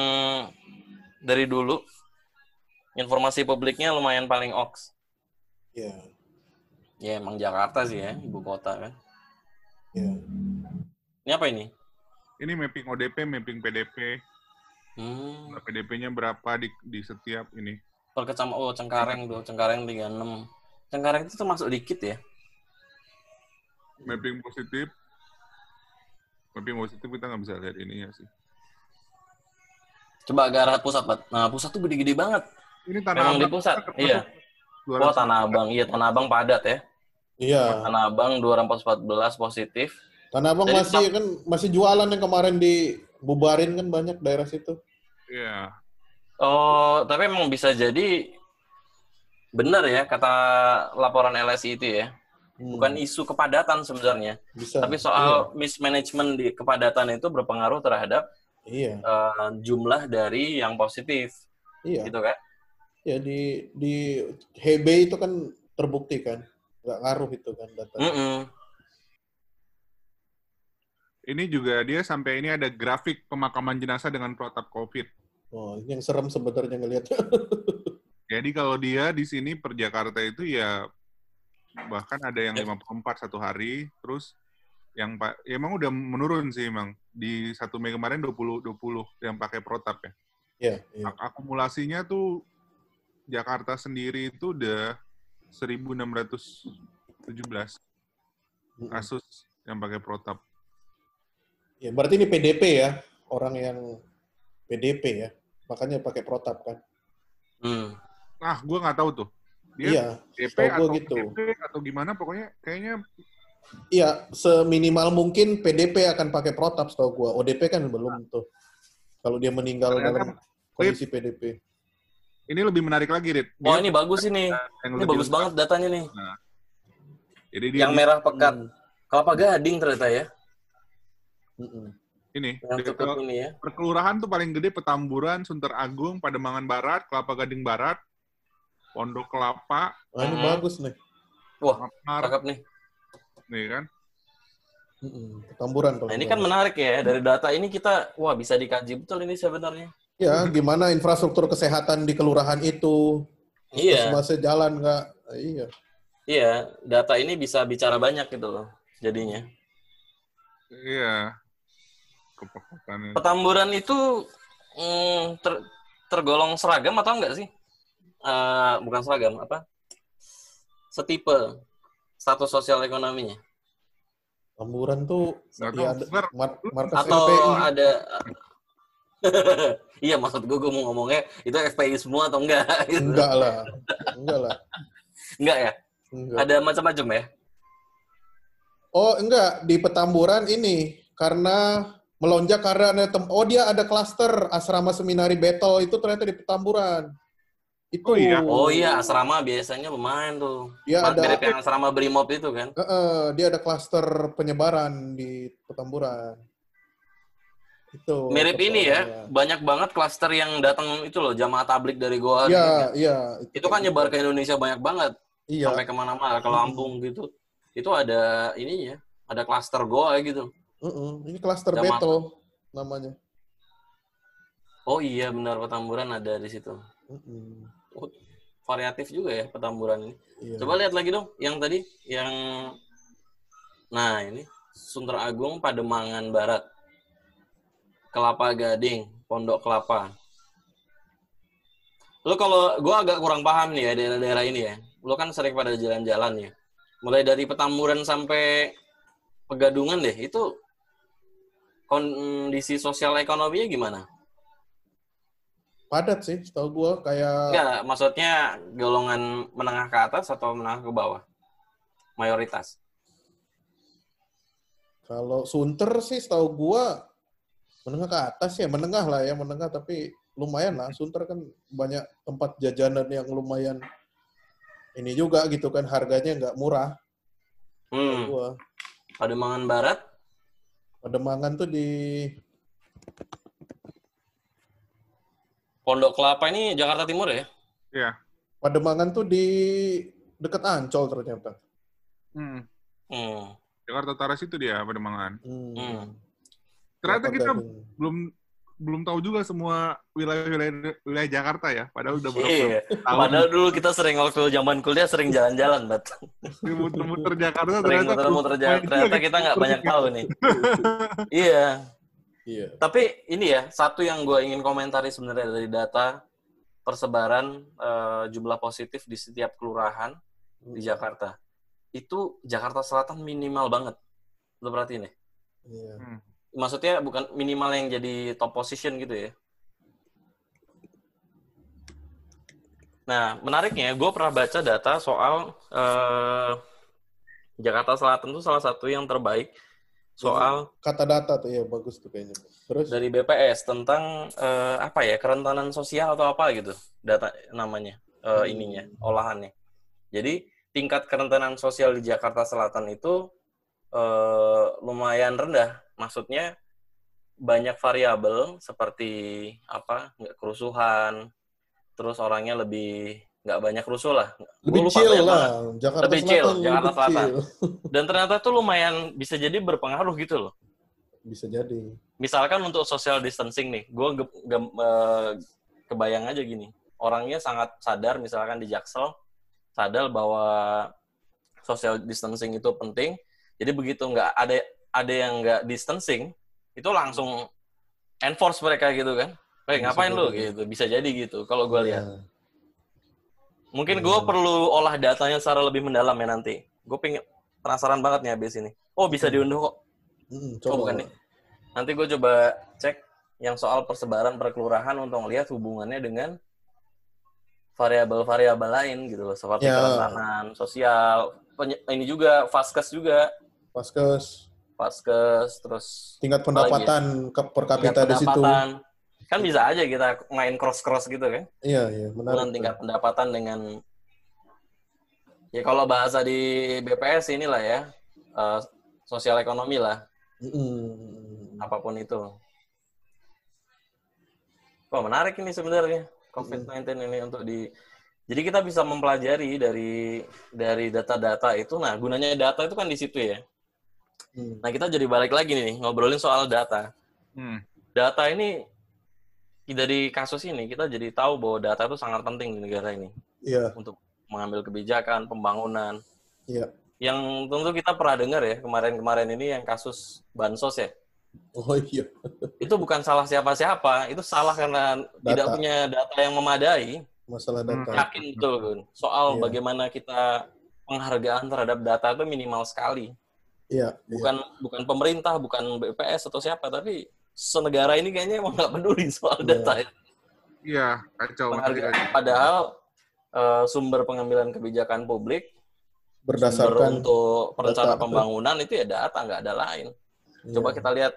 dari dulu informasi publiknya lumayan paling oks. Iya. Ya emang Jakarta sih ya, ibu kota kan. Iya. Ini apa ini? Ini mapping ODP, mapping PDP. Hmm, Nah, PDP-nya berapa di, di setiap ini? per kecamatan oh Cengkareng tuh, Cengkareng 36. Cengkareng itu termasuk dikit ya. Mapping positif. Mapping positif kita nggak bisa lihat ini ya sih. Coba ke arah pusat, Pat. Nah, pusat tuh gede-gede banget. Ini tanah Memang di Abang pusat, termasuk iya. 200. Oh, Tanah Abang. Iya, Tanah Abang padat ya. Iya. Tanah Abang 214 positif. Tanah Abang Jadi masih kan masih jualan yang kemarin dibubarin kan banyak daerah situ. Iya. Oh, tapi emang bisa jadi benar ya kata laporan LSI itu ya. Hmm, Bukan isu kepadatan sebenarnya, bisa. tapi soal mismanagement di kepadatan itu berpengaruh terhadap Iya. eh, jumlah dari yang positif, Iya. gitu kan? Ya di di HB itu kan terbukti kan. Nggak ngaruh itu kan data. Mm-mm. Ini juga dia sampai ini ada grafik pemakaman jenazah dengan protap COVID. Oh, ini yang serem sebenarnya ngelihat. Jadi kalau dia di sini per Jakarta itu ya bahkan ada yang Ya. 54 satu hari, terus yang pak ya emang udah menurun sih emang di satu Mei kemarin 20 20 yang pakai protap ya. Iya. Ak- Akumulasinya tuh Jakarta sendiri itu udah 1617 Mm-mm. kasus yang pakai protap. Ya, berarti ini PDP ya, orang yang PDP ya. Makanya pakai protap kan. Hmm. Nah, gua nggak tahu tuh. Dia Iya, DP atau gitu. DP atau gimana pokoknya kayaknya Iya, seminimal mungkin PDP akan pakai protap setahu gua. ODP kan belum tuh. Kalau dia meninggal Ternyata dalam kondisi PDP. ini lebih menarik lagi, Rit. Oh, Dia ini bagus ini. yang Ini bagus lengkap. banget datanya nih. Jadi dia Yang merah pekat. Hmm. Kelapa Gading ternyata ya. Ini ini ya. perkelurahan tuh paling gede Petamburan, Sunter Agung, Pademangan Barat, Kelapa Gading Barat, Pondok Kelapa, Ah, ini Hmm. bagus nih. Wah, cakep nih. nih kan. Kalau Nah, ini kan menarik ya. Dari data ini kita, wah bisa dikaji betul ini sebenarnya. Ya, gimana infrastruktur kesehatan di kelurahan itu? Iya. Masih jalan nggak? Iya. Iya, data ini bisa bicara banyak gitu loh jadinya. Iya. Kepekotannya. Petamburan itu mm, ter- tergolong seragam atau enggak sih? Eh, bukan seragam, apa? Setipe status sosial ekonominya. Tamburan tuh ya ada mar- markas Atau LPI. ada Iya, maksud gue, gue mau ngomongnya itu FPI semua atau enggak? gitu. Enggak lah. Enggak lah. Enggak ya? Enggak. Ada macam-macam ya? Oh, enggak. Di Petamburan ini karena melonjak karena ada tem- oh dia ada klaster asrama seminari battle itu ternyata di Petamburan. Itu. Oh iya? Oh iya, asrama biasanya lumayan tuh. Dia ada Mirip yang asrama Brimob itu kan? Eh, eh, dia ada klaster penyebaran di Petamburan. Itu. Mirip ini ya, persoalannya. banyak banget klaster yang datang itu loh, jamaah tablik dari Goa. Iya, gitu. iya. Itu kan nyebar ke Indonesia banyak banget, Iya. sampai ke mana-mana, ke Lampung gitu. Itu ada ininya, ada klaster Goa gitu. Mm-mm. Ini klaster Jamaah. battle namanya. Oh iya benar, Petamburan ada di situ. Mm-mm. Oh, variatif juga ya Petamburan ini. Iya. Coba lihat lagi dong, yang tadi, yang nah ini Sunter Agung, Pademangan Barat, Kelapa Gading, Pondok Kelapa. Lu kalau gue agak kurang paham nih ya daerah-daerah ini ya. Lu kan sering pada jalan-jalan ya. Mulai dari Petamburan sampai Pegadungan deh, itu kondisi sosial ekonominya gimana? Padat sih, setahu gua kayak Enggak, maksudnya golongan menengah ke atas atau menengah ke bawah? Mayoritas. kalau Sunter sih setahu gua menengah ke atas ya, menengah lah ya, menengah tapi lumayan lah. Sunter kan banyak tempat jajanan yang lumayan ini juga gitu kan harganya nggak murah. Hmm. Gua. Pademangan Barat, Pademangan tuh di Pondok Kelapa ini Jakarta Timur ya? Iya. Pademangan tuh di dekat Ancol ternyata. Hmm. Hmm. Jakarta Taras itu dia Pademangan. Hmm. Hmm. Ternyata kita belum belum tahu juga semua wilayah-wilayah wilayah Jakarta ya. Padahal udah berapa Iya. tahun Padahal dulu kita sering waktu zaman kuliah sering jalan-jalan, Bat. muter-muter Jakarta Sering ternyata muter-muter main Ternyata kita nggak banyak tahu nih. Iya. Iya. Tapi ini ya, satu yang gue ingin komentari sebenarnya dari data persebaran eh, jumlah positif di setiap kelurahan di Jakarta. Itu Jakarta Selatan minimal banget. Lo perhatiin ya? Iya. Maksudnya bukan minimal yang jadi top position gitu ya. Nah, menariknya gue pernah baca data soal eh, Jakarta Selatan itu salah satu yang terbaik soal Kata data tuh ya bagus tuh kayaknya. Terus dari BPS tentang eh, apa ya kerentanan sosial atau apa gitu data namanya Hmm. ininya olahannya. Jadi tingkat kerentanan sosial di Jakarta Selatan itu eh, lumayan rendah. Maksudnya banyak variabel seperti apa nggak kerusuhan, terus orangnya lebih nggak banyak rusuh lah. lebih lupa chill lah. Jakarta Lebih Selatan chill, lebih Jakarta Selatan. chill. Dan ternyata tuh lumayan bisa jadi berpengaruh gitu loh. Bisa jadi. misalkan untuk social distancing nih, gue kebayang aja gini, orangnya sangat sadar misalkan di Jaksel, sadar bahwa social distancing itu penting, jadi begitu nggak ada ada yang nggak distancing, itu langsung enforce mereka gitu kan, Weh Bisa ngapain lu gitu, bisa jadi gitu kalau gue lihat. Iya. Mungkin gue Hmm. perlu olah datanya secara lebih mendalam ya nanti. Gue pengen penasaran banget nih habis ini. Oh bisa Hmm. diunduh kok. Hmm, Oh, bukan nih. Nanti gue coba cek yang soal persebaran per kelurahan untuk lihat hubungannya dengan variabel-variabel lain gitu loh, seperti Ya. kerentanan sosial, ini juga vaskes juga, Paskes vaskes, terus tingkat pendapatan ke per kapita di situ. Kan bisa aja kita main cross-cross gitu kan, Iya, iya, menarik. tingkat pendapatan dengan ya kalau bahasa di BPS inilah ya, eh, sosial ekonomi lah. Mm. apa pun itu. Wah menarik ini sebenarnya COVID-19 ini untuk di. Jadi kita bisa mempelajari dari dari data-data itu. Nah gunanya data itu kan di situ ya. Hmm. Nah kita jadi balik lagi nih ngobrolin soal data. Hmm. Data ini dari kasus ini kita jadi tahu bahwa data itu sangat penting di negara ini Iya, untuk mengambil kebijakan, pembangunan. iya. yang tentu kita pernah dengar ya kemarin-kemarin ini yang kasus bansos ya. Oh iya. Itu bukan salah siapa-siapa, itu salah karena tidak Data. punya data yang memadai. Masalah Hmm. data. Yakin betul, Gun. Soal Iya. bagaimana kita penghargaan terhadap data itu minimal sekali. Iya. iya. Bukan bukan pemerintah, bukan BPS atau siapa, tapi senegara ini kayaknya emang nggak peduli soal Iya. data. Iya, kacau. Penghargaan. Padahal eh, sumber pengambilan kebijakan publik sumber Berdasarkan untuk perencanaan data. pembangunan itu ya data, nggak ada lain. Coba iya. kita lihat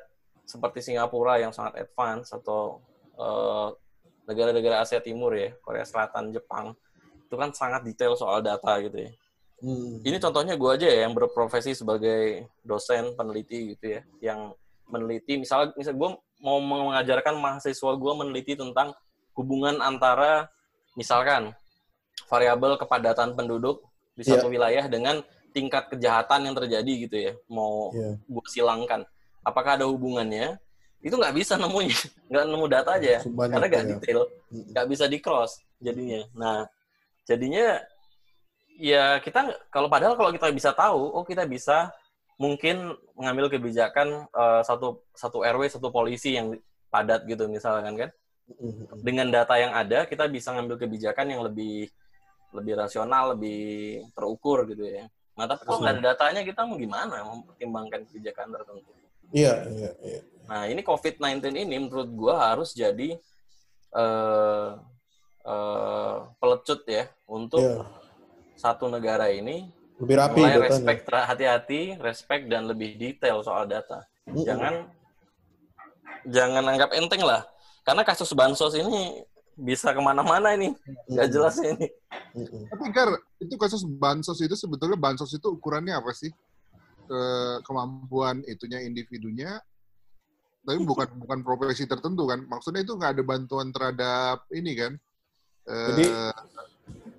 seperti Singapura yang sangat advance atau eh, negara-negara Asia Timur ya, Korea Selatan, Jepang, itu kan sangat detail soal data gitu ya. Hmm. Ini contohnya gue aja ya yang berprofesi sebagai dosen peneliti gitu ya, yang meneliti misalnya misal gue mau mengajarkan mahasiswa gue meneliti tentang hubungan antara misalkan variabel kepadatan penduduk di satu wilayah dengan tingkat kejahatan yang terjadi gitu ya, mau Iya. gue silangkan. Apakah ada hubungannya? Itu nggak bisa nemunya, nggak nemu data aja, Banyak, karena nggak ya. detail, nggak bisa di cross jadinya. Nah, jadinya ya kita kalau padahal kalau kita bisa tahu, oh kita bisa mungkin mengambil kebijakan eh, satu satu RW satu polisi yang padat gitu misalkan kan Hmm. dengan data yang ada kita bisa ngambil kebijakan yang lebih lebih rasional lebih terukur gitu ya nah tapi kalau nggak ada datanya kita mau gimana mempertimbangkan kebijakan tertentu Iya, iya, iya. nah ini COVID-19 ini menurut gua harus jadi eh eh, pelecut ya untuk Iya. Satu negara ini Lebih rapi mulai datanya. respect hati-hati respect dan lebih detail soal data Mm-mm. jangan jangan anggap enteng lah karena kasus bansos ini bisa ke mana-mana ini nggak Mm-mm. jelas ini. Tapi Gar, itu kasus bansos itu sebetulnya bansos itu ukurannya apa sih? Ke kemampuan itunya individunya, tapi bukan bukan profesi tertentu kan? Maksudnya itu nggak ada bantuan terhadap ini kan? Eh, Jadi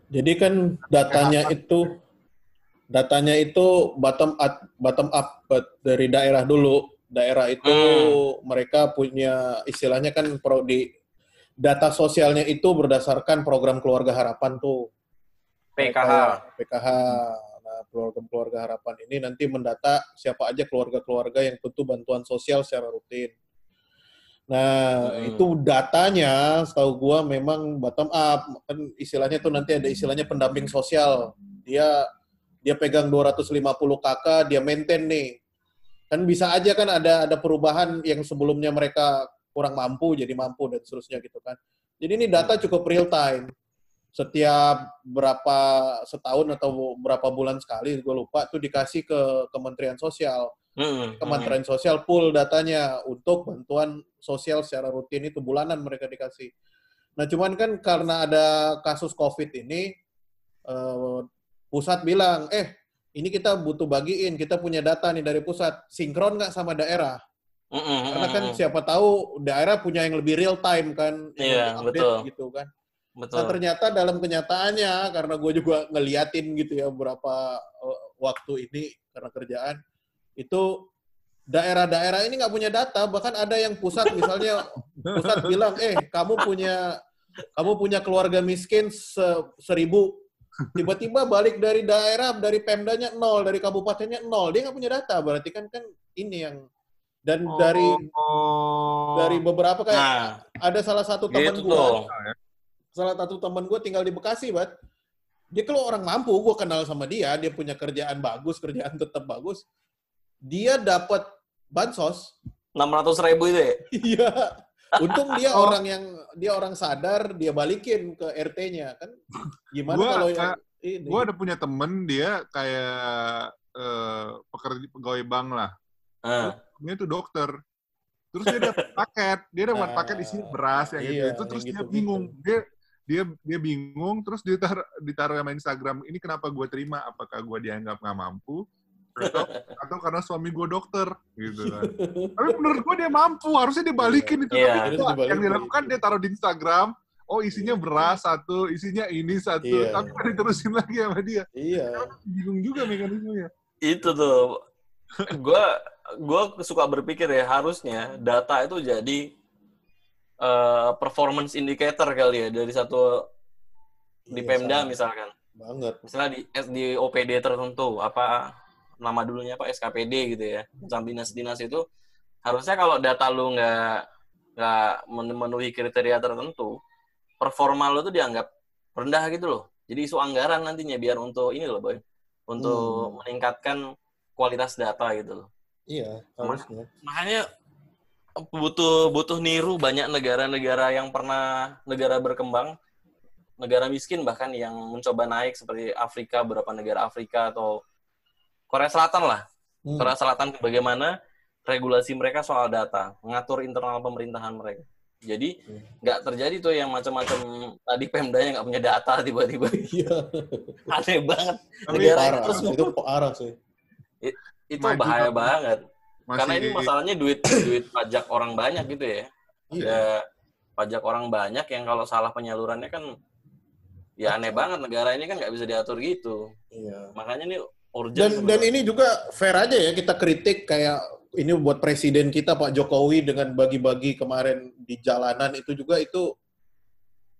Jadi kan datanya itu datanya itu bottom up bottom up dari daerah dulu. Daerah itu Hmm. mereka punya istilahnya kan pro di data sosialnya itu berdasarkan program keluarga harapan tuh. PKH Kayak PKH. Nah, program keluarga harapan ini nanti mendata siapa aja keluarga-keluarga yang butuh bantuan sosial secara rutin. Nah, Hmm. itu datanya setahu gua memang bottom up. Kan istilahnya tuh nanti ada istilahnya pendamping sosial. Dia dia pegang 250 kakak, dia maintain nih. Kan bisa aja kan ada ada perubahan yang sebelumnya mereka kurang mampu jadi mampu dan seterusnya gitu kan. Jadi ini data cukup real time. Setiap berapa setahun atau berapa bulan sekali gue lupa tuh dikasih ke Kementerian Sosial. Kementerian Sosial pool datanya untuk bantuan sosial secara rutin itu bulanan mereka dikasih. Nah, cuman kan karena ada kasus COVID ini, eh, pusat bilang, eh ini kita butuh bagiin, kita punya data nih dari pusat, sinkron nggak sama daerah? Karena kan siapa tahu daerah punya yang lebih real time kan, yang Iya, lebih update betul. gitu kan. Nah betul ternyata dalam kenyataannya karena gue juga ngeliatin gitu ya beberapa eh, waktu ini karena kerjaan itu daerah-daerah ini nggak punya data bahkan ada yang pusat misalnya pusat bilang eh kamu punya kamu punya keluarga miskin se- seribu. Tiba-tiba balik dari daerah dari pemdanya nol dari kabupatennya nol. Dia nggak punya data berarti kan kan ini yang dan dari oh, dari beberapa kayak nah. ada salah satu teman gitu gue salah satu teman gue tinggal di Bekasi, bat. Dia kalau orang mampu, gue kenal sama dia, dia punya kerjaan bagus, kerjaan tetap bagus. Dia dapat bansos. 600 ribu itu ya Iya. Untung dia Oh. orang yang dia orang sadar, dia balikin ke RT-nya kan. Gimana Gua, kalau yang ini? gue ada punya temen dia kayak eh, pekerja pegawai bank lah. Ah. Dia tuh dokter. Terus dia dapat paket, dia dapat Ah, paket isinya beras yang gitu. iya, Itu terus yang dia bingung. Dia dia dia bingung terus dia tar, ditaruh sama Instagram ini kenapa gue terima apakah gue dianggap nggak mampu atau, atau karena suami gue dokter gitu kan tapi menurut gue dia mampu harusnya dia balikin itu Iya. tapi enggak. dibalikin. yang dilakukan dia taruh di Instagram oh isinya beras satu isinya ini satu Iya. tapi kan diterusin lagi sama dia iya. bingung juga mekanismenya itu tuh gue gue suka berpikir ya harusnya data itu jadi eh, performance indicator kali ya dari satu di Iya, Pemda sama. misalkan Banget. misalnya di di OPD tertentu apa nama dulunya apa SKPD gitu ya. Macam dinas-dinas itu harusnya kalau data lu nggak nggak memenuhi kriteria tertentu performa lu tuh dianggap rendah gitu loh. Jadi isu anggaran nantinya biar untuk ini loh boy. Untuk meningkatkan kualitas data gitu loh. Iya, harusnya. makanya butuh butuh niru banyak negara-negara yang pernah negara berkembang negara miskin bahkan yang mencoba naik seperti Afrika beberapa negara Afrika atau Korea Selatan lah Hmm. Korea Selatan bagaimana regulasi mereka soal data mengatur internal pemerintahan mereka jadi Hmm. nggak terjadi tuh yang macam-macam tadi Pemdanya nggak punya data tiba-tiba Iya, aneh banget Tapi Negara parah. terus Itu parah sih. itu Maju bahaya banget. banget Masih karena ini masalahnya duit duit pajak orang banyak gitu ya Iya. ada pajak orang banyak yang kalau salah penyalurannya kan ya aneh banget negara ini kan nggak bisa diatur gitu Iya. makanya ini urgent Dan dan ini juga fair aja ya kita kritik kayak ini buat presiden kita Pak Jokowi dengan bagi-bagi kemarin di jalanan itu juga itu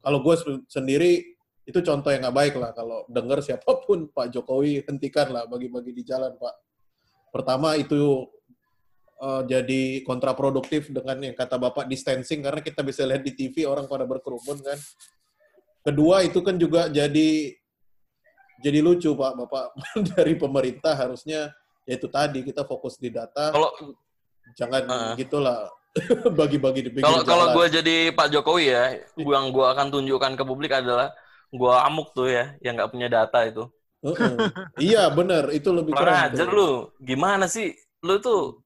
kalau gue se- sendiri itu contoh yang nggak baik lah kalau dengar siapa pun Pak Jokowi hentikan lah bagi-bagi di jalan Pak. Pertama itu eh, jadi kontraproduktif dengan yang kata Bapak distancing karena kita bisa lihat di TV orang pada berkerumun kan. Kedua itu kan juga jadi jadi lucu Pak. Bapak dari pemerintah harusnya ya itu tadi kita fokus di data. Kalau jangan Heeh. gitulah. Bagi-bagi di pinggir kalau kalau gue jadi Pak Jokowi ya yang gue akan tunjukkan ke publik adalah gue amuk tuh ya yang nggak punya data itu. Heeh. iya benar. Itu lebih keren. tuh. lu. Gimana sih? Lu tuh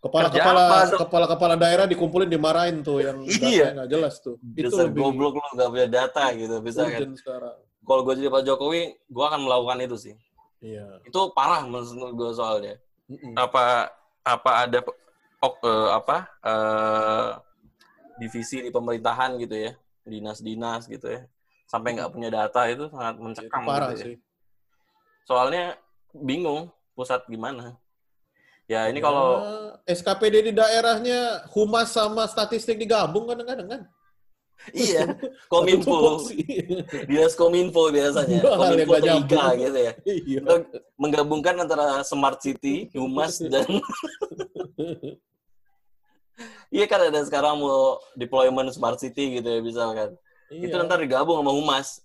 kepala Kerja kepala apa, kepala kepala daerah dikumpulin dimarahin tuh yang Iya. datanya nggak jelas tuh. Itu bisa lebih goblok lu nggak punya data gitu bisa kan? sekarang kalau gue jadi Pak Jokowi gue akan melakukan itu sih. Iya. Itu parah menurut gue soalnya. Mm-mm. apa apa ada ok- eh, apa eh, divisi di pemerintahan gitu ya dinas-dinas gitu ya sampai nggak punya data itu sangat itu mencekam parah gitu ya. sih. Soalnya bingung pusat gimana. Ya ini Ya, kalau SKPD di daerahnya humas sama statistik digabung kadang-kadang kan iya kominfo dinas kominfo biasanya Dua yang kominfo nyambung. gitu ya iya menggabungkan antara smart city humas dan Iya kan ada sekarang mau deployment smart city gitu ya misalkan. Itu Iya. ntar digabung sama humas.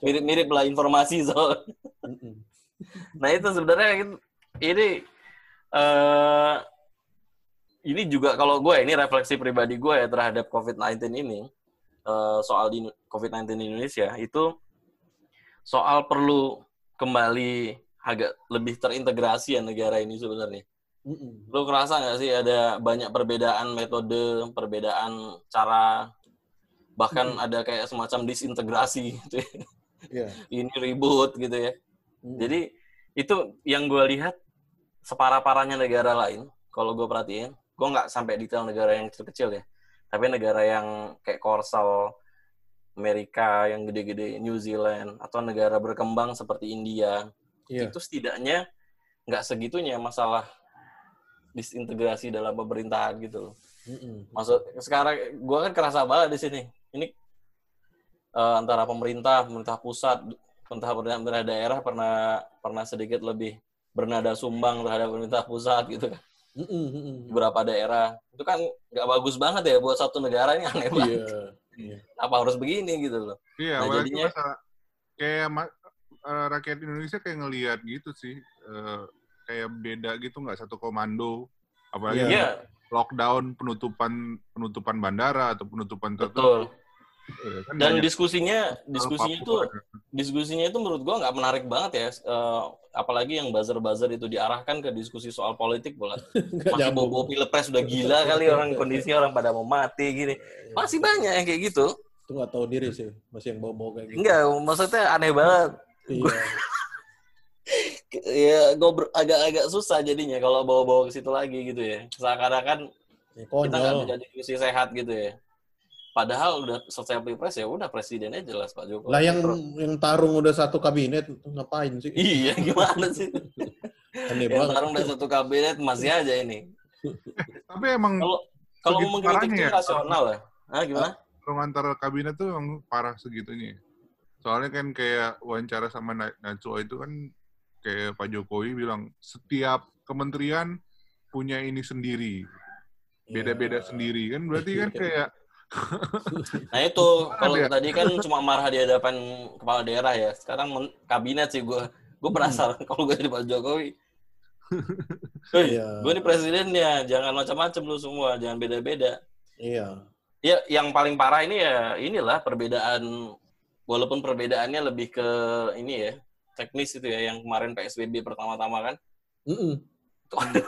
Mirip-mirip lah informasi soal. Nah itu sebenarnya itu- ini eh ini juga kalau gue ini refleksi pribadi gue ya terhadap COVID-19 ini eh, soal di COVID-19 di Indonesia itu soal perlu kembali agak lebih terintegrasi ya negara ini sebenarnya. Mm-mm. Lu ngerasa nggak sih ada banyak perbedaan metode, perbedaan cara, bahkan ada kayak semacam disintegrasi gitu ya. Iya. Ini ribut gitu ya. Mm. Jadi itu yang gue lihat separah-parahnya negara lain. Kalau gue perhatiin, gue nggak sampai detail negara yang kecil-kecil ya. Tapi negara yang kayak Korsel, Amerika yang gede-gede, New Zealand, atau negara berkembang seperti India, Iya. itu setidaknya nggak segitunya masalah disintegrasi dalam pemerintahan gitu loh. Mm-mm. Maksud sekarang gue kan kerasa banget di sini. Ini eh, antara pemerintah, pemerintah pusat, pemerintah pemerintah daerah pernah pernah sedikit lebih bernada sumbang terhadap pemerintah pusat gitu kan. Mm-mm. Beberapa daerah itu kan nggak bagus banget ya buat satu negara ini aneh banget. Iya. Iya. Apa harus begini gitu loh? Iya, Nah, apalagi jadinya- masa kayak ma- eh, rakyat Indonesia kayak ngelihat gitu sih, eh, kayak beda gitu nggak satu komando, apalagi. Iya, lockdown penutupan penutupan bandara atau penutupan tertentu. betul. Ya, kan Dan banyak diskusinya hal diskusinya itu diskusinya itu menurut gua nggak menarik banget ya. Eh, apalagi yang buzzer-buzzer itu diarahkan ke diskusi soal politik pula. Nggak Masih bobo pilpres udah gila kali orang kondisinya orang pada mau mati gini. Masih banyak yang kayak gitu. Itu nggak tahu diri sih, masih yang bawa-bawa kayak gitu. Enggak, maksudnya aneh banget. Iya. Ya, gue agak-agak susah jadinya kalau bawa-bawa ke situ lagi gitu ya. Seakan-akan Ya, kita nggak bisa diskusi sehat gitu ya. Padahal udah selesai pilpres ya udah presidennya jelas Pak Jokowi. Lah yang Terus- yang tarung udah satu kabinet ngapain sih? Iya, gimana sih? Aneh Yang banget. sekarang udah satu kabinet masih aja ini. Tapi emang Kalau kalau Segitu mengkritik ya? rasional ya. Ah, gimana? orang antara kabinet tuh emang parah segitunya. Soalnya kan kayak wawancara sama Na- Najwa itu kan kayak Pak Jokowi bilang setiap kementerian punya ini sendiri, beda-beda Ya. sendiri kan berarti kan kayak Nah itu kalau tadi kan cuma marah di hadapan kepala daerah ya. Sekarang men- kabinet sih gue gue penasaran kalau gue jadi Pak Jokowi. Hei, Iya. gue ini presidennya, jangan macam-macam lu semua, jangan beda-beda. Iya. Ya, yang paling parah ini ya inilah perbedaan, walaupun perbedaannya lebih ke ini ya teknis itu ya, yang kemarin PSBB pertama-tama kan. Mm-mm.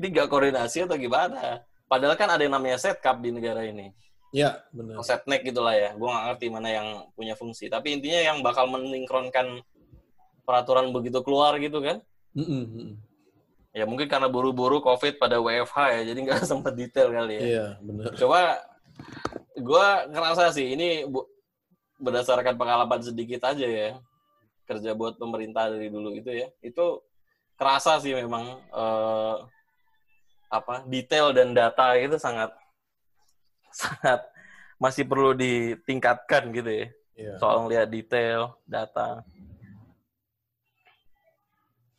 ini nggak koordinasi atau gimana? Padahal kan ada yang namanya setcap di negara ini. Iya, benar. atau setnek gitulah ya. Gue nggak ngerti mana yang punya fungsi. Tapi intinya yang bakal mensinkronkan peraturan begitu keluar gitu kan. Mm-mm, mm-mm. Ya mungkin karena buru-buru COVID pada WFH ya, jadi nggak sempat detail kali ya. Iya, benar. Coba gue ngerasa sih ini bu- berdasarkan pengalaman sedikit aja ya kerja buat pemerintah dari dulu itu ya itu kerasa sih memang eh, apa detail dan data itu sangat sangat masih perlu ditingkatkan gitu ya Iya. soal ngeliat detail data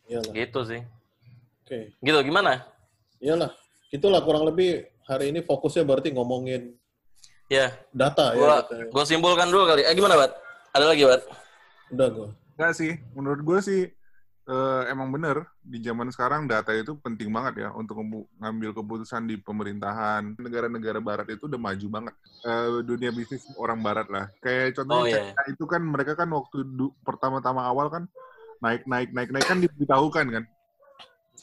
Iyalah. gitu sih Oke. gitu gimana Iyalah. Itulah kurang lebih hari ini fokusnya berarti ngomongin ya data ya. gua katanya. gua simpulkan dulu kali eh gimana bat ada lagi bat Udah gua. Enggak sih, menurut gue sih eh, emang bener di zaman sekarang data itu penting banget ya untuk ngambil keputusan di pemerintahan. Negara-negara barat itu udah maju banget. Eh, dunia bisnis orang barat lah. Kayak contohnya Oh. China itu kan mereka kan waktu pertama-tama awal kan naik naik naik naik kan diberitahukan kan.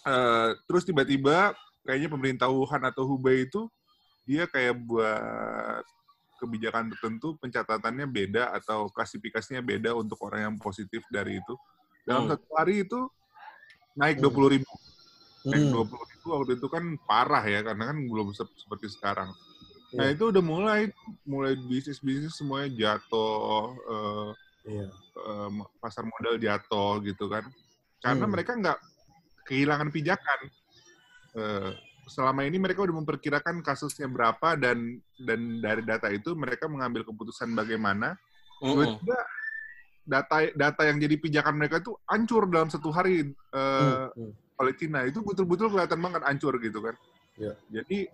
Eh, terus tiba-tiba kayaknya pemerintah Wuhan atau Hubei itu dia kayak buat kebijakan tertentu pencatatannya beda atau klasifikasinya beda untuk orang yang positif dari itu. Dalam Hmm. satu hari itu naik Hmm. 20 ribu. Naik Mm. 20 ribu waktu itu kan parah ya, karena kan belum se- seperti sekarang. Nah Iya. itu udah mulai, mulai bisnis-bisnis semuanya jatuh, eh, Iya. eh, pasar modal jatuh gitu kan. Karena Hmm. mereka nggak kehilangan pijakan. Eh, selama ini mereka udah memperkirakan kasusnya berapa dan dan dari data itu mereka mengambil keputusan bagaimana. Tiba-tiba data data yang jadi pijakan mereka itu hancur dalam satu hari eh, Mm, mm. oleh Cina. Itu betul-betul kelihatan banget hancur gitu kan. Iya. Jadi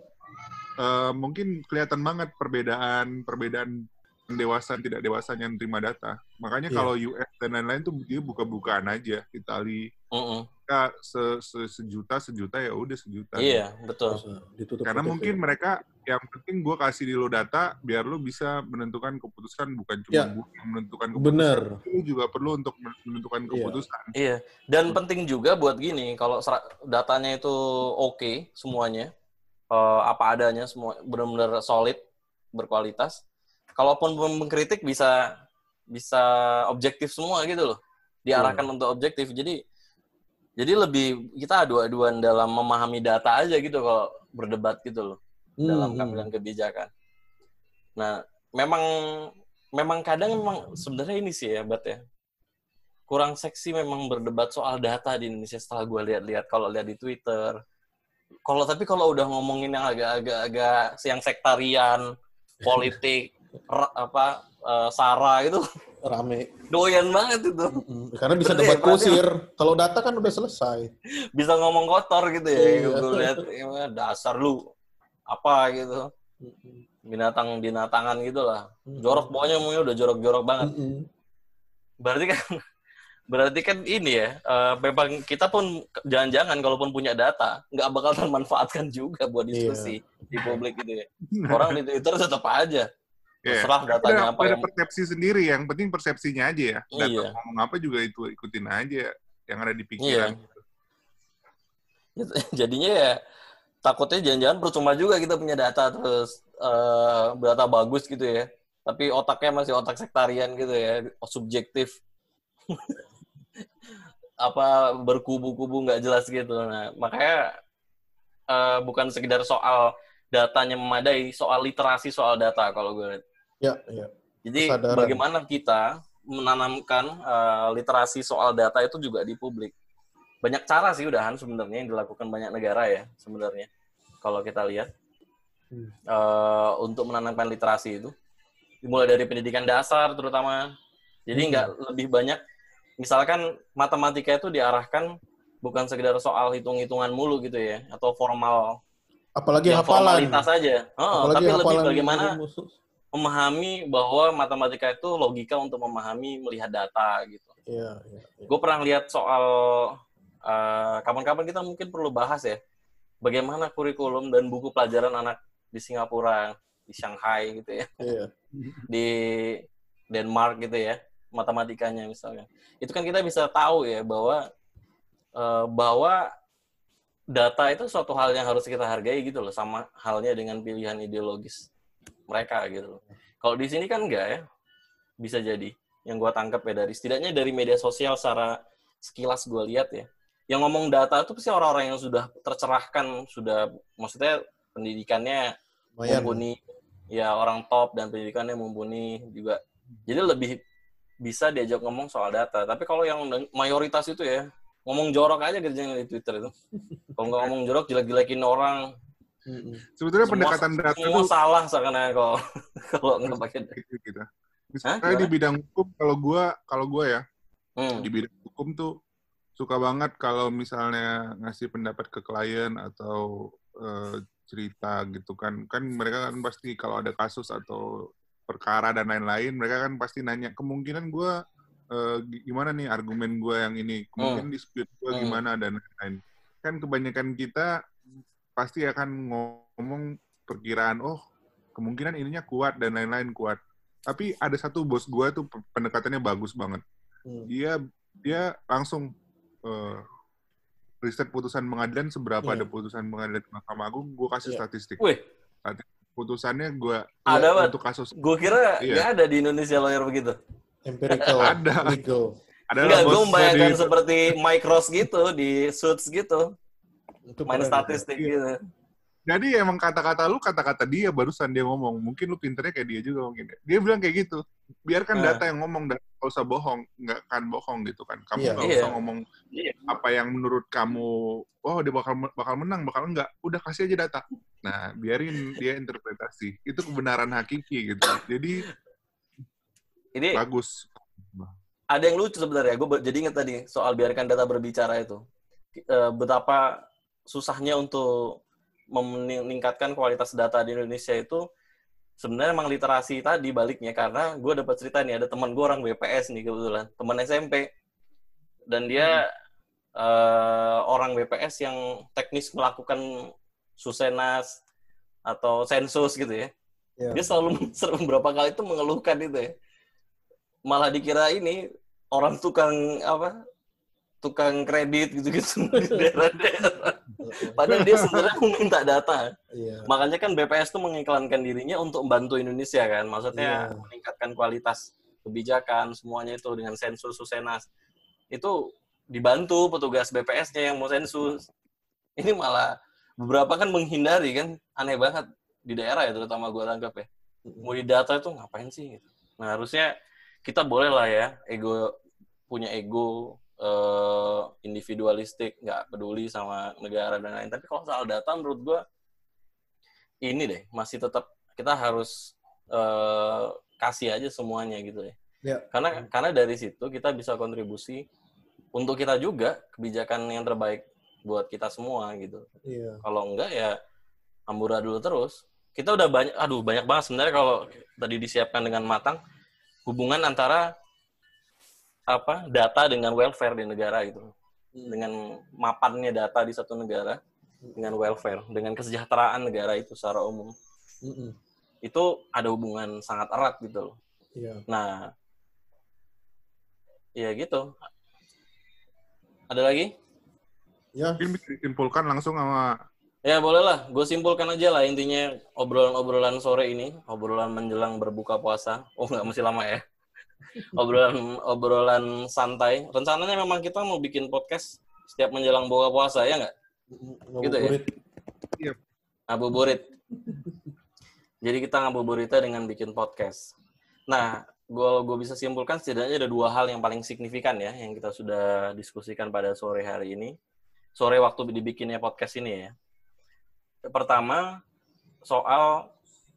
eh, mungkin kelihatan banget perbedaan perbedaan dewasa dan tidak dewasanya nerima data. Makanya Iya. kalau US dan lain-lain tuh dia buka-bukaan aja. Itali Mm-mm. mereka se, se- sejuta sejuta ya udah sejuta. Iya, betul. Terus, nah, ditutup Karena mungkin mereka yang penting gue kasih di lo data biar lo bisa menentukan keputusan bukan cuma Ya. gue yang menentukan keputusan. Bener. Lo juga perlu untuk menentukan Iya. keputusan. Iya, dan penting juga buat gini, kalau datanya itu oke semuanya, eh, apa adanya, semua benar-benar solid, berkualitas. Kalaupun mengkritik bisa bisa objektif semua gitu loh, diarahkan Iya. untuk objektif. Jadi jadi lebih kita adu-aduan dalam memahami data aja gitu kalau berdebat gitu loh dalam Hmm, pengambilan kebijakan. Nah, memang memang kadang memang sebenarnya ini sih ya, Bat ya. Kurang seksi memang berdebat soal data di Indonesia setelah gue lihat-lihat kalau lihat di Twitter. Kalau tapi kalau udah ngomongin yang agak-agak agak yang sektarian, politik, apa eh, sara itu rame. doyan banget itu. Mm, Karena bisa ya, debat berarti- kusir. Kalau data kan udah selesai. Bisa ngomong kotor gitu ya. Iya. Gue lihat ya, dasar lu apa gitu. Mm, Binatang binatangan gitu lah. mm. Jorok pokoknya udah jorok-jorok banget. Mm-mm. Berarti kan berarti kan ini ya, eh, memang kita pun jangan-jangan kalaupun punya data, nggak bakal termanfaatkan juga buat diskusi di publik gitu ya. Orang di Twitter tetap aja. Iya. Terserah datanya Ada, apa ada yang... persepsi sendiri, yang penting persepsinya aja ya. Data Iya. ngomong apa juga itu ikutin aja yang ada di Iya. pikiran. Jadinya ya takutnya jangan-jangan percuma juga kita punya data terus eh, data bagus gitu ya. Tapi otaknya masih otak sektarian gitu ya, subjektif. apa berkubu-kubu nggak jelas gitu. Nah, makanya eh, bukan sekedar soal datanya memadai, soal literasi soal data kalau gue lihat. Ya, ya. Jadi Kesadaran. bagaimana kita menanamkan eh, literasi soal data itu juga di publik. Banyak cara sih udahan sebenarnya yang dilakukan banyak negara ya sebenarnya. Kalau kita lihat Hmm. eh, untuk menanamkan literasi itu, dimulai dari pendidikan dasar terutama. Jadi Hmm. nggak lebih banyak, misalkan matematika itu diarahkan bukan sekedar soal hitung-hitungan mulu gitu ya, atau formal, Apalagi yang hafalan. formalitas saja. Oh, Apalagi tapi lebih bagaimana. Memahami bahwa matematika itu logika untuk memahami melihat data gitu. Iya, iya. iya. Gue pernah lihat soal eh, kapan-kapan kita mungkin perlu bahas ya, bagaimana kurikulum dan buku pelajaran anak di Singapura, di Shanghai gitu ya, Iya. di Denmark gitu ya, matematikanya misalnya. Itu kan kita bisa tahu ya bahwa eh, bahwa data itu suatu hal yang harus kita hargai gitu loh, sama halnya dengan pilihan ideologis mereka gitu loh. Kalau di sini kan enggak ya, bisa jadi. Yang gua tangkap ya dari setidaknya dari media sosial secara sekilas gua lihat ya. Yang ngomong data itu pasti orang-orang yang sudah tercerahkan, sudah maksudnya pendidikannya Lumayan. mumpuni, ya orang top dan pendidikannya mumpuni juga. Jadi lebih bisa diajak ngomong soal data. Tapi kalau yang mayoritas itu ya ngomong jorok aja kerjanya di Twitter itu. Kalau nggak ngomong jorok jelek-jelekin orang. Mm-mm. Sebetulnya Semua- pendekatan data Semua tuh salah seakan kalau kalau nggak pakai. gitu gitu. Hah? Misalnya di Gimana? bidang hukum kalau gua kalau gua ya Hmm. di bidang hukum tuh suka banget kalau misalnya ngasih pendapat ke klien atau eh, cerita gitu kan kan mereka kan pasti kalau ada kasus atau perkara dan lain-lain mereka kan pasti nanya kemungkinan gua eh, gi- gimana nih argumen gua yang ini kemungkinan dispute gua Hmm. gimana dan lain-lain kan kebanyakan kita pasti akan ngomong perkiraan oh kemungkinan ininya kuat dan lain-lain kuat tapi ada satu bos gua tuh pe- pendekatannya bagus banget Hmm. dia dia langsung eh, riset putusan pengadilan seberapa Iya. ada putusan pengadilan Mahkamah Agung, gue kasih Iya. statistik. Wih, Putusannya gue Ada, Bat. untuk kasus gue kira Iya. nggak ada di Indonesia lawyer begitu. Empirical. Ada. Legal. Enggak, gue membayangkan di- seperti Mike Ross gitu di Suits gitu, Itu main statistik Iya. gitu. Jadi emang kata-kata lu kata-kata dia barusan dia ngomong. Mungkin lu pinternya kayak dia juga mungkin. ya. Dia bilang kayak gitu. Biarkan Nah. data yang ngomong, data nggak usah bohong, nggak akan bohong gitu kan. Kamu Iya. nggak Iya. usah ngomong Iya. apa yang menurut kamu, oh dia bakal bakal menang, bakal enggak. Udah kasih aja data. Nah, biarin dia interpretasi. Itu kebenaran hakiki gitu. Jadi Ini bagus. ada yang lucu sebenarnya. Gue jadi inget tadi soal biarkan data berbicara itu. Eh, betapa susahnya untuk meningkatkan kualitas data di Indonesia itu sebenarnya emang literasi tadi baliknya karena gue dapat cerita nih ada teman gue orang BPS nih kebetulan teman SMP dan dia eh, orang BPS yang teknis melakukan susenas atau sensus gitu ya Iya. dia selalu beberapa kali itu mengeluhkan itu ya malah dikira ini orang tukang apa tukang kredit gitu-gitu di daerah-daerah. Padahal dia sebenarnya meminta data. Iya. Makanya kan BPS tuh mengiklankan dirinya untuk membantu Indonesia kan. Maksudnya Iya. meningkatkan kualitas kebijakan semuanya itu dengan sensus susenas. Itu dibantu petugas BPS-nya yang mau sensus. Ini malah beberapa kan menghindari kan. Aneh banget di daerah ya terutama gue tangkap ya. Mau di data itu ngapain sih gitu. Nah, harusnya kita boleh lah ya ego punya ego eh, individualistik, nggak peduli sama negara dan lain. Tapi kalau soal data menurut gue ini deh masih tetap kita harus eh, kasih aja semuanya gitu ya. Ya. Karena karena dari situ kita bisa kontribusi untuk kita juga kebijakan yang terbaik buat kita semua gitu. Iya. Kalau enggak ya amburadul terus. Kita udah banyak, aduh banyak banget sebenarnya kalau tadi disiapkan dengan matang hubungan antara apa data dengan welfare di negara gitu, dengan mapannya data di satu negara dengan welfare, dengan kesejahteraan negara itu secara umum Mm-mm. itu ada hubungan sangat erat gitu loh. Iya. Nah, ya gitu. Ada lagi? Ya. Mungkin bisa disimpulkan langsung sama Ya boleh lah, gue simpulkan aja lah intinya obrolan-obrolan sore ini, obrolan menjelang berbuka puasa. Oh nggak mesti lama ya. Obrolan obrolan santai. Rencananya memang kita mau bikin podcast setiap menjelang buka puasa ya nggak? Gitu ya? Ngabuburit. Ngabuburit. Jadi kita ngabuburitnya dengan bikin podcast. Nah, gue gue bisa simpulkan setidaknya ada dua hal yang paling signifikan ya yang kita sudah diskusikan pada sore hari ini. Sore waktu dibikinnya podcast ini ya. Pertama, soal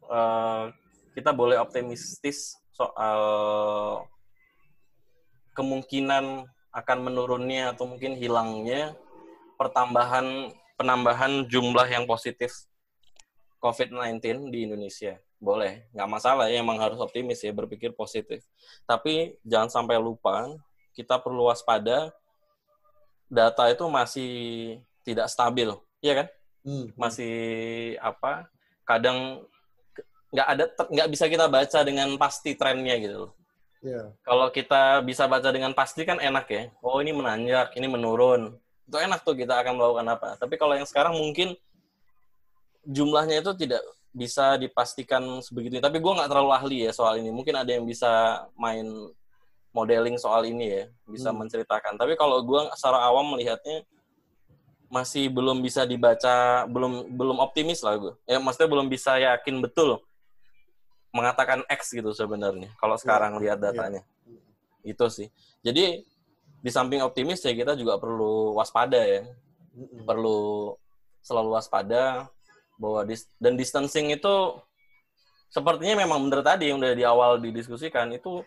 eh, kita boleh optimistis soal kemungkinan akan menurunnya atau mungkin hilangnya pertambahan penambahan jumlah yang positif COVID-19 di Indonesia. Boleh, nggak masalah ya, emang harus optimis ya, berpikir positif. Tapi jangan sampai lupa, kita perlu waspada, data itu masih tidak stabil, iya kan? Hmm. Masih apa? Kadang nggak ada, nggak bisa kita baca dengan pasti trennya gitu loh. Ya. Kalau kita bisa baca dengan pasti kan enak ya. Oh ini menanjak, ini menurun. Itu enak tuh kita akan melakukan apa. Tapi kalau yang sekarang mungkin jumlahnya itu tidak bisa dipastikan sebegitu. Tapi gue nggak terlalu ahli ya soal ini. Mungkin ada yang bisa main modeling soal ini ya, bisa Hmm. menceritakan. Tapi kalau gue secara awam melihatnya masih belum bisa dibaca, belum belum optimis lah gue. Ya maksudnya belum bisa yakin betul mengatakan X gitu sebenarnya. Kalau sekarang lihat datanya, itu sih. Jadi di samping optimis ya kita juga perlu waspada ya, perlu selalu waspada bahwa dis dan distancing itu sepertinya memang benar tadi yang udah di awal didiskusikan itu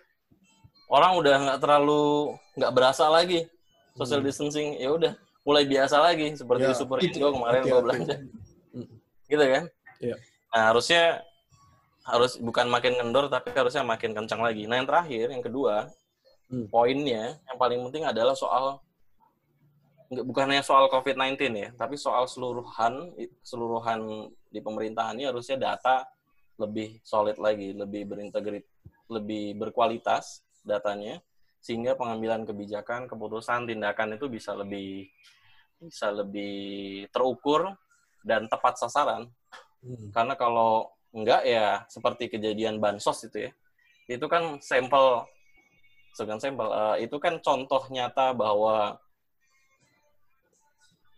orang udah nggak terlalu nggak berasa lagi social distancing ya udah mulai biasa lagi seperti Ya, di Super itu. Indo kemarin Hati-hati. belanja gitu kan Iya. nah harusnya harus bukan makin kendor tapi harusnya makin kencang lagi nah yang terakhir yang kedua Hmm. poinnya yang paling penting adalah soal bukan hanya soal COVID-19 ya, tapi soal seluruhan seluruhan di pemerintahan ini harusnya data lebih solid lagi, lebih berintegritas, lebih berkualitas datanya sehingga pengambilan kebijakan, keputusan, tindakan itu bisa lebih bisa lebih terukur dan tepat sasaran. Hmm. Karena kalau enggak ya seperti kejadian bansos itu ya. Itu kan sampel bukan sampel eh, itu kan contoh nyata bahwa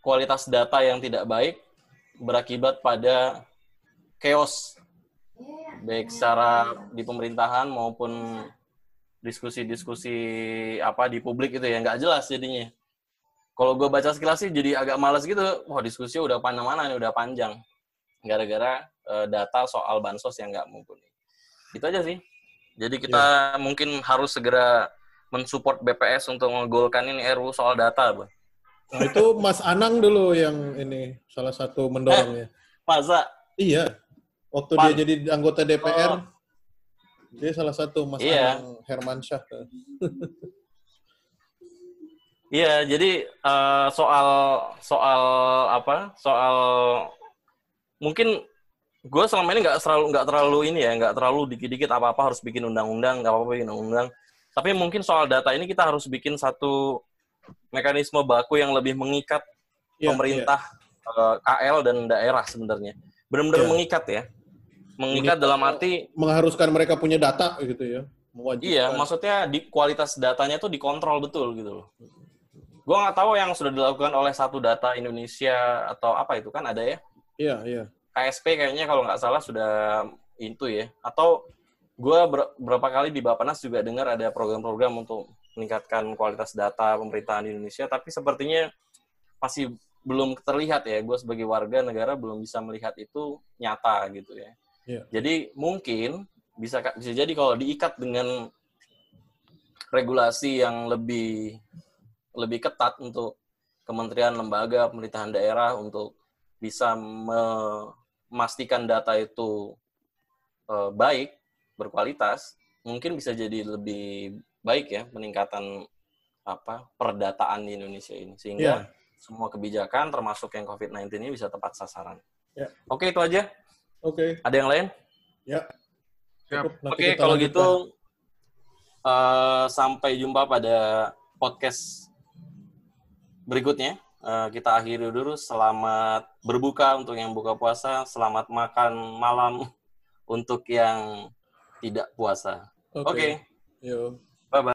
kualitas data yang tidak baik berakibat pada chaos baik secara di pemerintahan maupun diskusi-diskusi apa di publik itu ya nggak jelas jadinya. Kalau gue baca sekilas sih jadi agak males gitu. Wah diskusi udah panjang mana nih udah panjang. Gara-gara eh, data soal bansos yang nggak mumpuni. Itu aja sih. Jadi kita mungkin harus segera mensupport BPS untuk menggolkan ini RU soal data, Bang. Nah, itu Mas Anang dulu yang ini salah satu mendorongnya. Masa? Iya. Waktu Pan. dia jadi anggota DPR, Oh. dia salah satu Mas Iya. Anang Hermansyah. Iya, jadi eh, soal soal apa? Soal mungkin gue selama ini nggak terlalu nggak terlalu ini ya, nggak terlalu dikit-dikit apa-apa harus bikin undang-undang, nggak apa-apa bikin undang-undang. Tapi mungkin soal data ini kita harus bikin satu mekanisme baku yang lebih mengikat Iya, pemerintah eh, KL dan daerah sebenarnya. Benar-benar Iya. mengikat ya. Mengikat dalam arti Mengharuskan mereka punya data gitu ya. Mewajibkan. Iya, maksudnya di kualitas datanya tuh dikontrol betul gitu loh. Gua nggak tahu yang sudah dilakukan oleh satu data Indonesia atau apa itu kan ada ya. Iya, iya. KSP kayaknya kalau nggak salah sudah itu ya. Atau gua ber- berapa kali di Bapenas juga dengar ada program-program untuk meningkatkan kualitas data pemerintahan di Indonesia, tapi sepertinya masih belum terlihat ya. Gue sebagai warga negara belum bisa melihat itu nyata gitu ya. Iya. Jadi mungkin bisa bisa jadi kalau diikat dengan regulasi yang lebih lebih ketat untuk kementerian lembaga pemerintahan daerah untuk bisa memastikan data itu eh, baik berkualitas mungkin bisa jadi lebih baik ya peningkatan apa perdataan di Indonesia ini sehingga Iya. semua kebijakan termasuk yang COVID-19 ini bisa tepat sasaran. Ya. Oke itu aja. Oke. Ada yang lain? Ya. Nanti Oke, kita kalau lanjutkan. gitu eh, sampai jumpa pada podcast berikutnya. Eh, kita akhiri dulu. Selamat berbuka untuk yang buka puasa. Selamat makan malam untuk yang tidak puasa. Oke. Yo. Bye-bye.